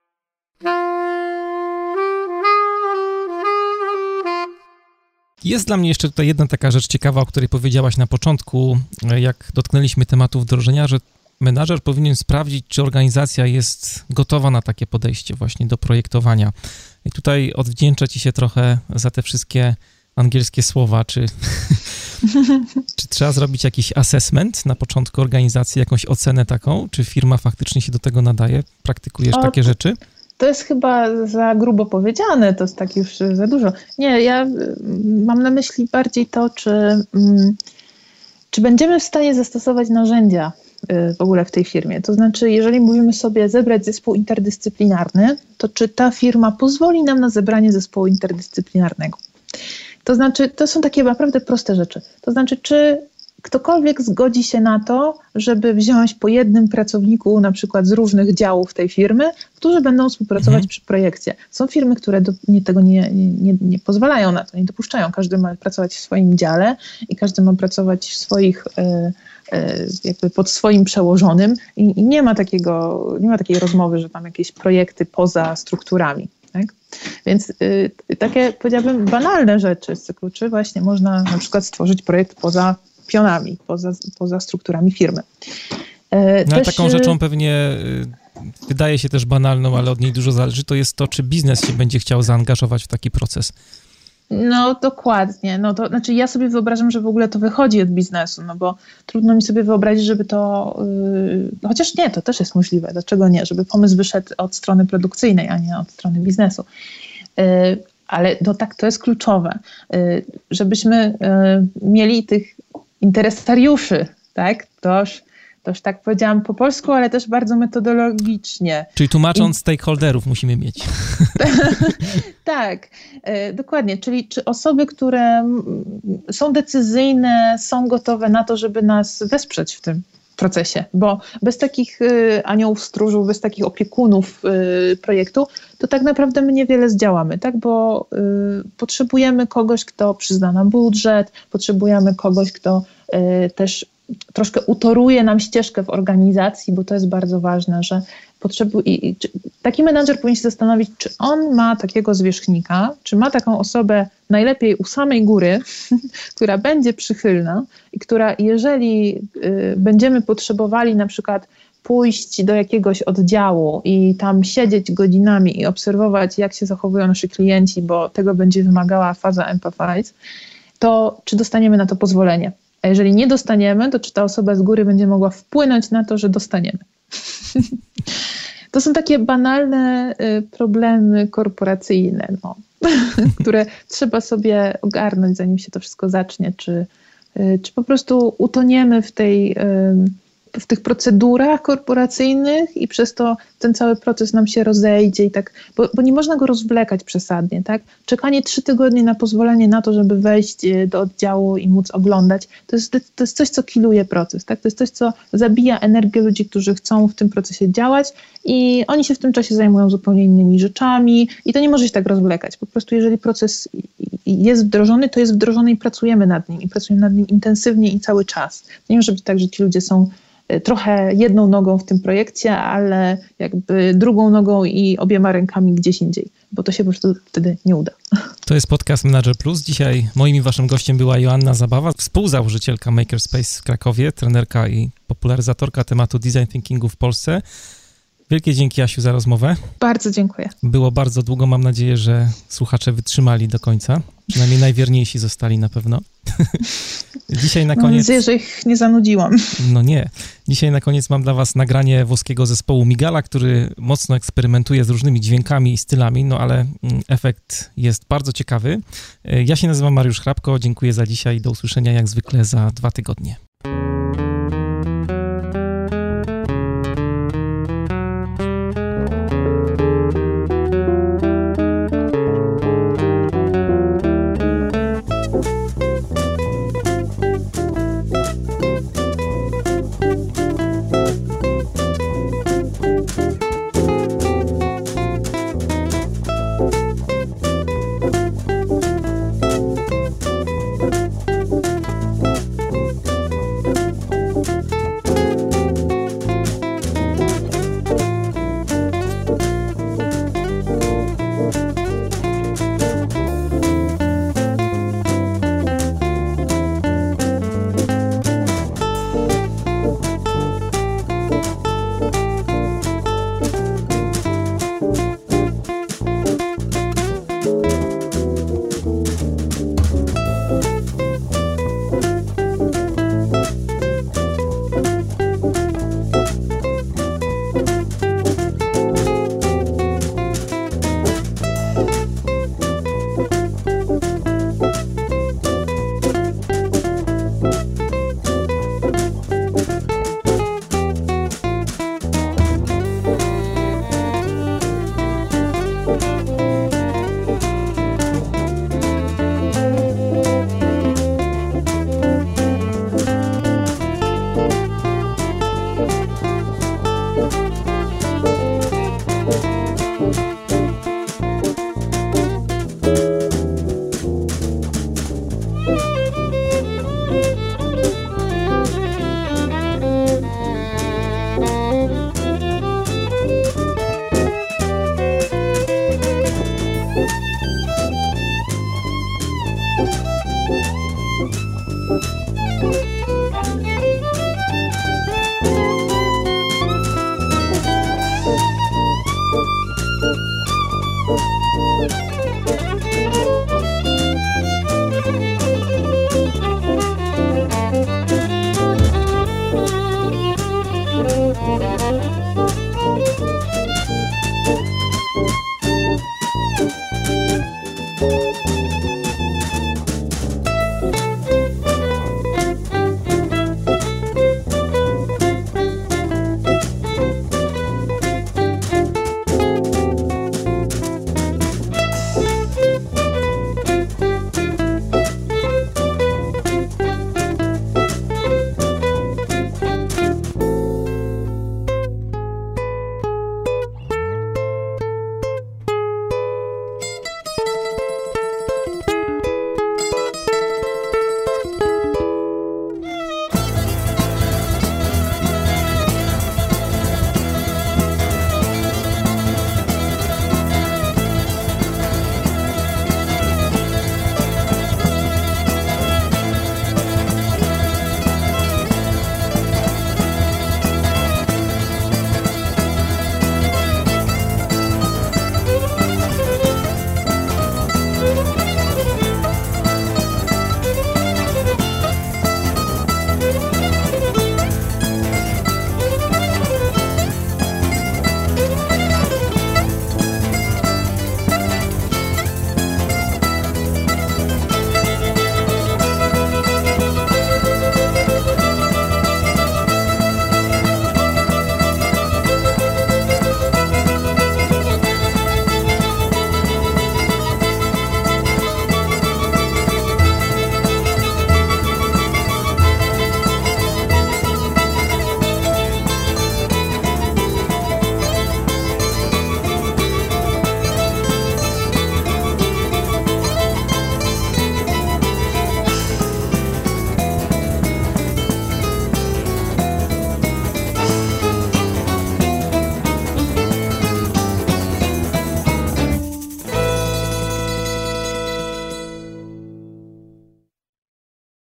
Speaker 1: Jest dla mnie jeszcze tutaj jedna taka rzecz ciekawa, o której powiedziałaś na początku, jak dotknęliśmy tematu wdrożenia, że menadżer powinien sprawdzić, czy organizacja jest gotowa na takie podejście właśnie do projektowania. I tutaj odwdzięczę Ci się trochę za te wszystkie angielskie słowa, czy, czy trzeba zrobić jakiś assessment na początku organizacji, jakąś ocenę taką, czy firma faktycznie się do tego nadaje? Praktykujesz o, takie rzeczy?
Speaker 2: To jest chyba za grubo powiedziane, to jest tak już za dużo. Nie, ja mam na myśli bardziej to, czy, czy będziemy w stanie zastosować narzędzia y, w ogóle w tej firmie. To znaczy, jeżeli mówimy sobie zebrać zespół interdyscyplinarny, to czy ta firma pozwoli nam na zebranie zespołu interdyscyplinarnego? To znaczy, to są takie naprawdę proste rzeczy. To znaczy, czy ktokolwiek zgodzi się na to, żeby wziąć po jednym pracowniku, na przykład z różnych działów tej firmy, którzy będą współpracować mhm. przy projekcie. Są firmy, które do, nie, tego nie, nie, nie, pozwalają na to, nie dopuszczają. Każdy ma pracować w swoim dziale i każdy ma pracować w swoich. Y, jakby pod swoim przełożonym i, i nie ma takiego, nie ma takiej rozmowy, że tam jakieś projekty poza strukturami. Tak? Więc y, takie, powiedziałabym, banalne rzeczy z cyklu, czy właśnie można na przykład stworzyć projekt poza pionami, poza, poza strukturami firmy.
Speaker 1: E, no, też... taką y, rzeczą pewnie y, wydaje się też banalną, ale od niej dużo zależy, to jest to, czy biznes się będzie chciał zaangażować w taki proces.
Speaker 2: No dokładnie. No to znaczy ja sobie wyobrażam, że w ogóle to wychodzi od biznesu, no bo trudno mi sobie wyobrazić, żeby to, yy, chociaż nie, to też jest możliwe, dlaczego nie, żeby pomysł wyszedł od strony produkcyjnej, a nie od strony biznesu. Yy, ale to tak, to jest kluczowe, yy, żebyśmy y, mieli tych interesariuszy, tak, toż to już tak powiedziałam po polsku, ale też bardzo metodologicznie.
Speaker 1: Czyli tłumacząc I... stakeholderów musimy mieć.
Speaker 2: tak, e, dokładnie. Czyli czy osoby, które są decyzyjne, są gotowe na to, żeby nas wesprzeć w tym procesie, bo bez takich y, aniołów stróżów, bez takich opiekunów y, projektu, to tak naprawdę my niewiele zdziałamy, tak? bo potrzebujemy kogoś, kto przyzna nam budżet, potrzebujemy kogoś, kto też troszkę utoruje nam ścieżkę w organizacji, bo to jest bardzo ważne, że potrzebuje, taki menadżer powinien się zastanowić, czy on ma takiego zwierzchnika, czy ma taką osobę najlepiej u samej góry, która będzie przychylna i która, jeżeli y, będziemy potrzebowali na przykład pójść do jakiegoś oddziału i tam siedzieć godzinami i obserwować, jak się zachowują nasi klienci, bo tego będzie wymagała faza Empathize, to czy dostaniemy na to pozwolenie? A jeżeli nie dostaniemy, to czy ta osoba z góry będzie mogła wpłynąć na to, że dostaniemy? to są takie banalne y, problemy korporacyjne, no, które trzeba sobie ogarnąć, zanim się to wszystko zacznie, czy, y, czy po prostu utoniemy w tej w tych procedurach korporacyjnych i przez to ten cały proces nam się rozejdzie i tak, bo, bo, nie można go rozwlekać przesadnie, tak? Czekanie trzy tygodnie na pozwolenie na to, żeby wejść e, do oddziału i móc oglądać, to jest, to jest coś, co kiluje proces, tak? To jest coś, co zabija energię ludzi, którzy chcą w tym procesie działać i oni się w tym czasie zajmują zupełnie innymi rzeczami i to nie może się tak rozwlekać. Po prostu jeżeli proces jest wdrożony, to jest wdrożony i pracujemy nad nim i pracujemy nad nim intensywnie i cały czas. Nie może być tak, że ci ludzie są trochę jedną nogą w tym projekcie, ale jakby drugą nogą i obiema rękami gdzieś indziej, bo to się po prostu wtedy nie uda.
Speaker 1: To jest podcast Manager Plus. Dzisiaj moim i waszym gościem była Joanna Zabawa, współzałożycielka Makerspace w Krakowie, trenerka i popularyzatorka tematu design thinkingu w Polsce. Wielkie dzięki, Asiu, za rozmowę.
Speaker 2: Bardzo dziękuję.
Speaker 1: Było bardzo długo. Mam nadzieję, że słuchacze wytrzymali do końca. Przynajmniej najwierniejsi zostali na pewno. Dzisiaj na koniec. Mam
Speaker 2: nadzieję, że ich nie zanudziłam.
Speaker 1: No nie. Dzisiaj na koniec mam dla Was nagranie włoskiego zespołu Migala, który mocno eksperymentuje z różnymi dźwiękami i stylami, no ale mm, efekt jest bardzo ciekawy. Ja się nazywam Mariusz Hrabko. Dziękuję za dzisiaj. Do usłyszenia jak zwykle za dwa tygodnie.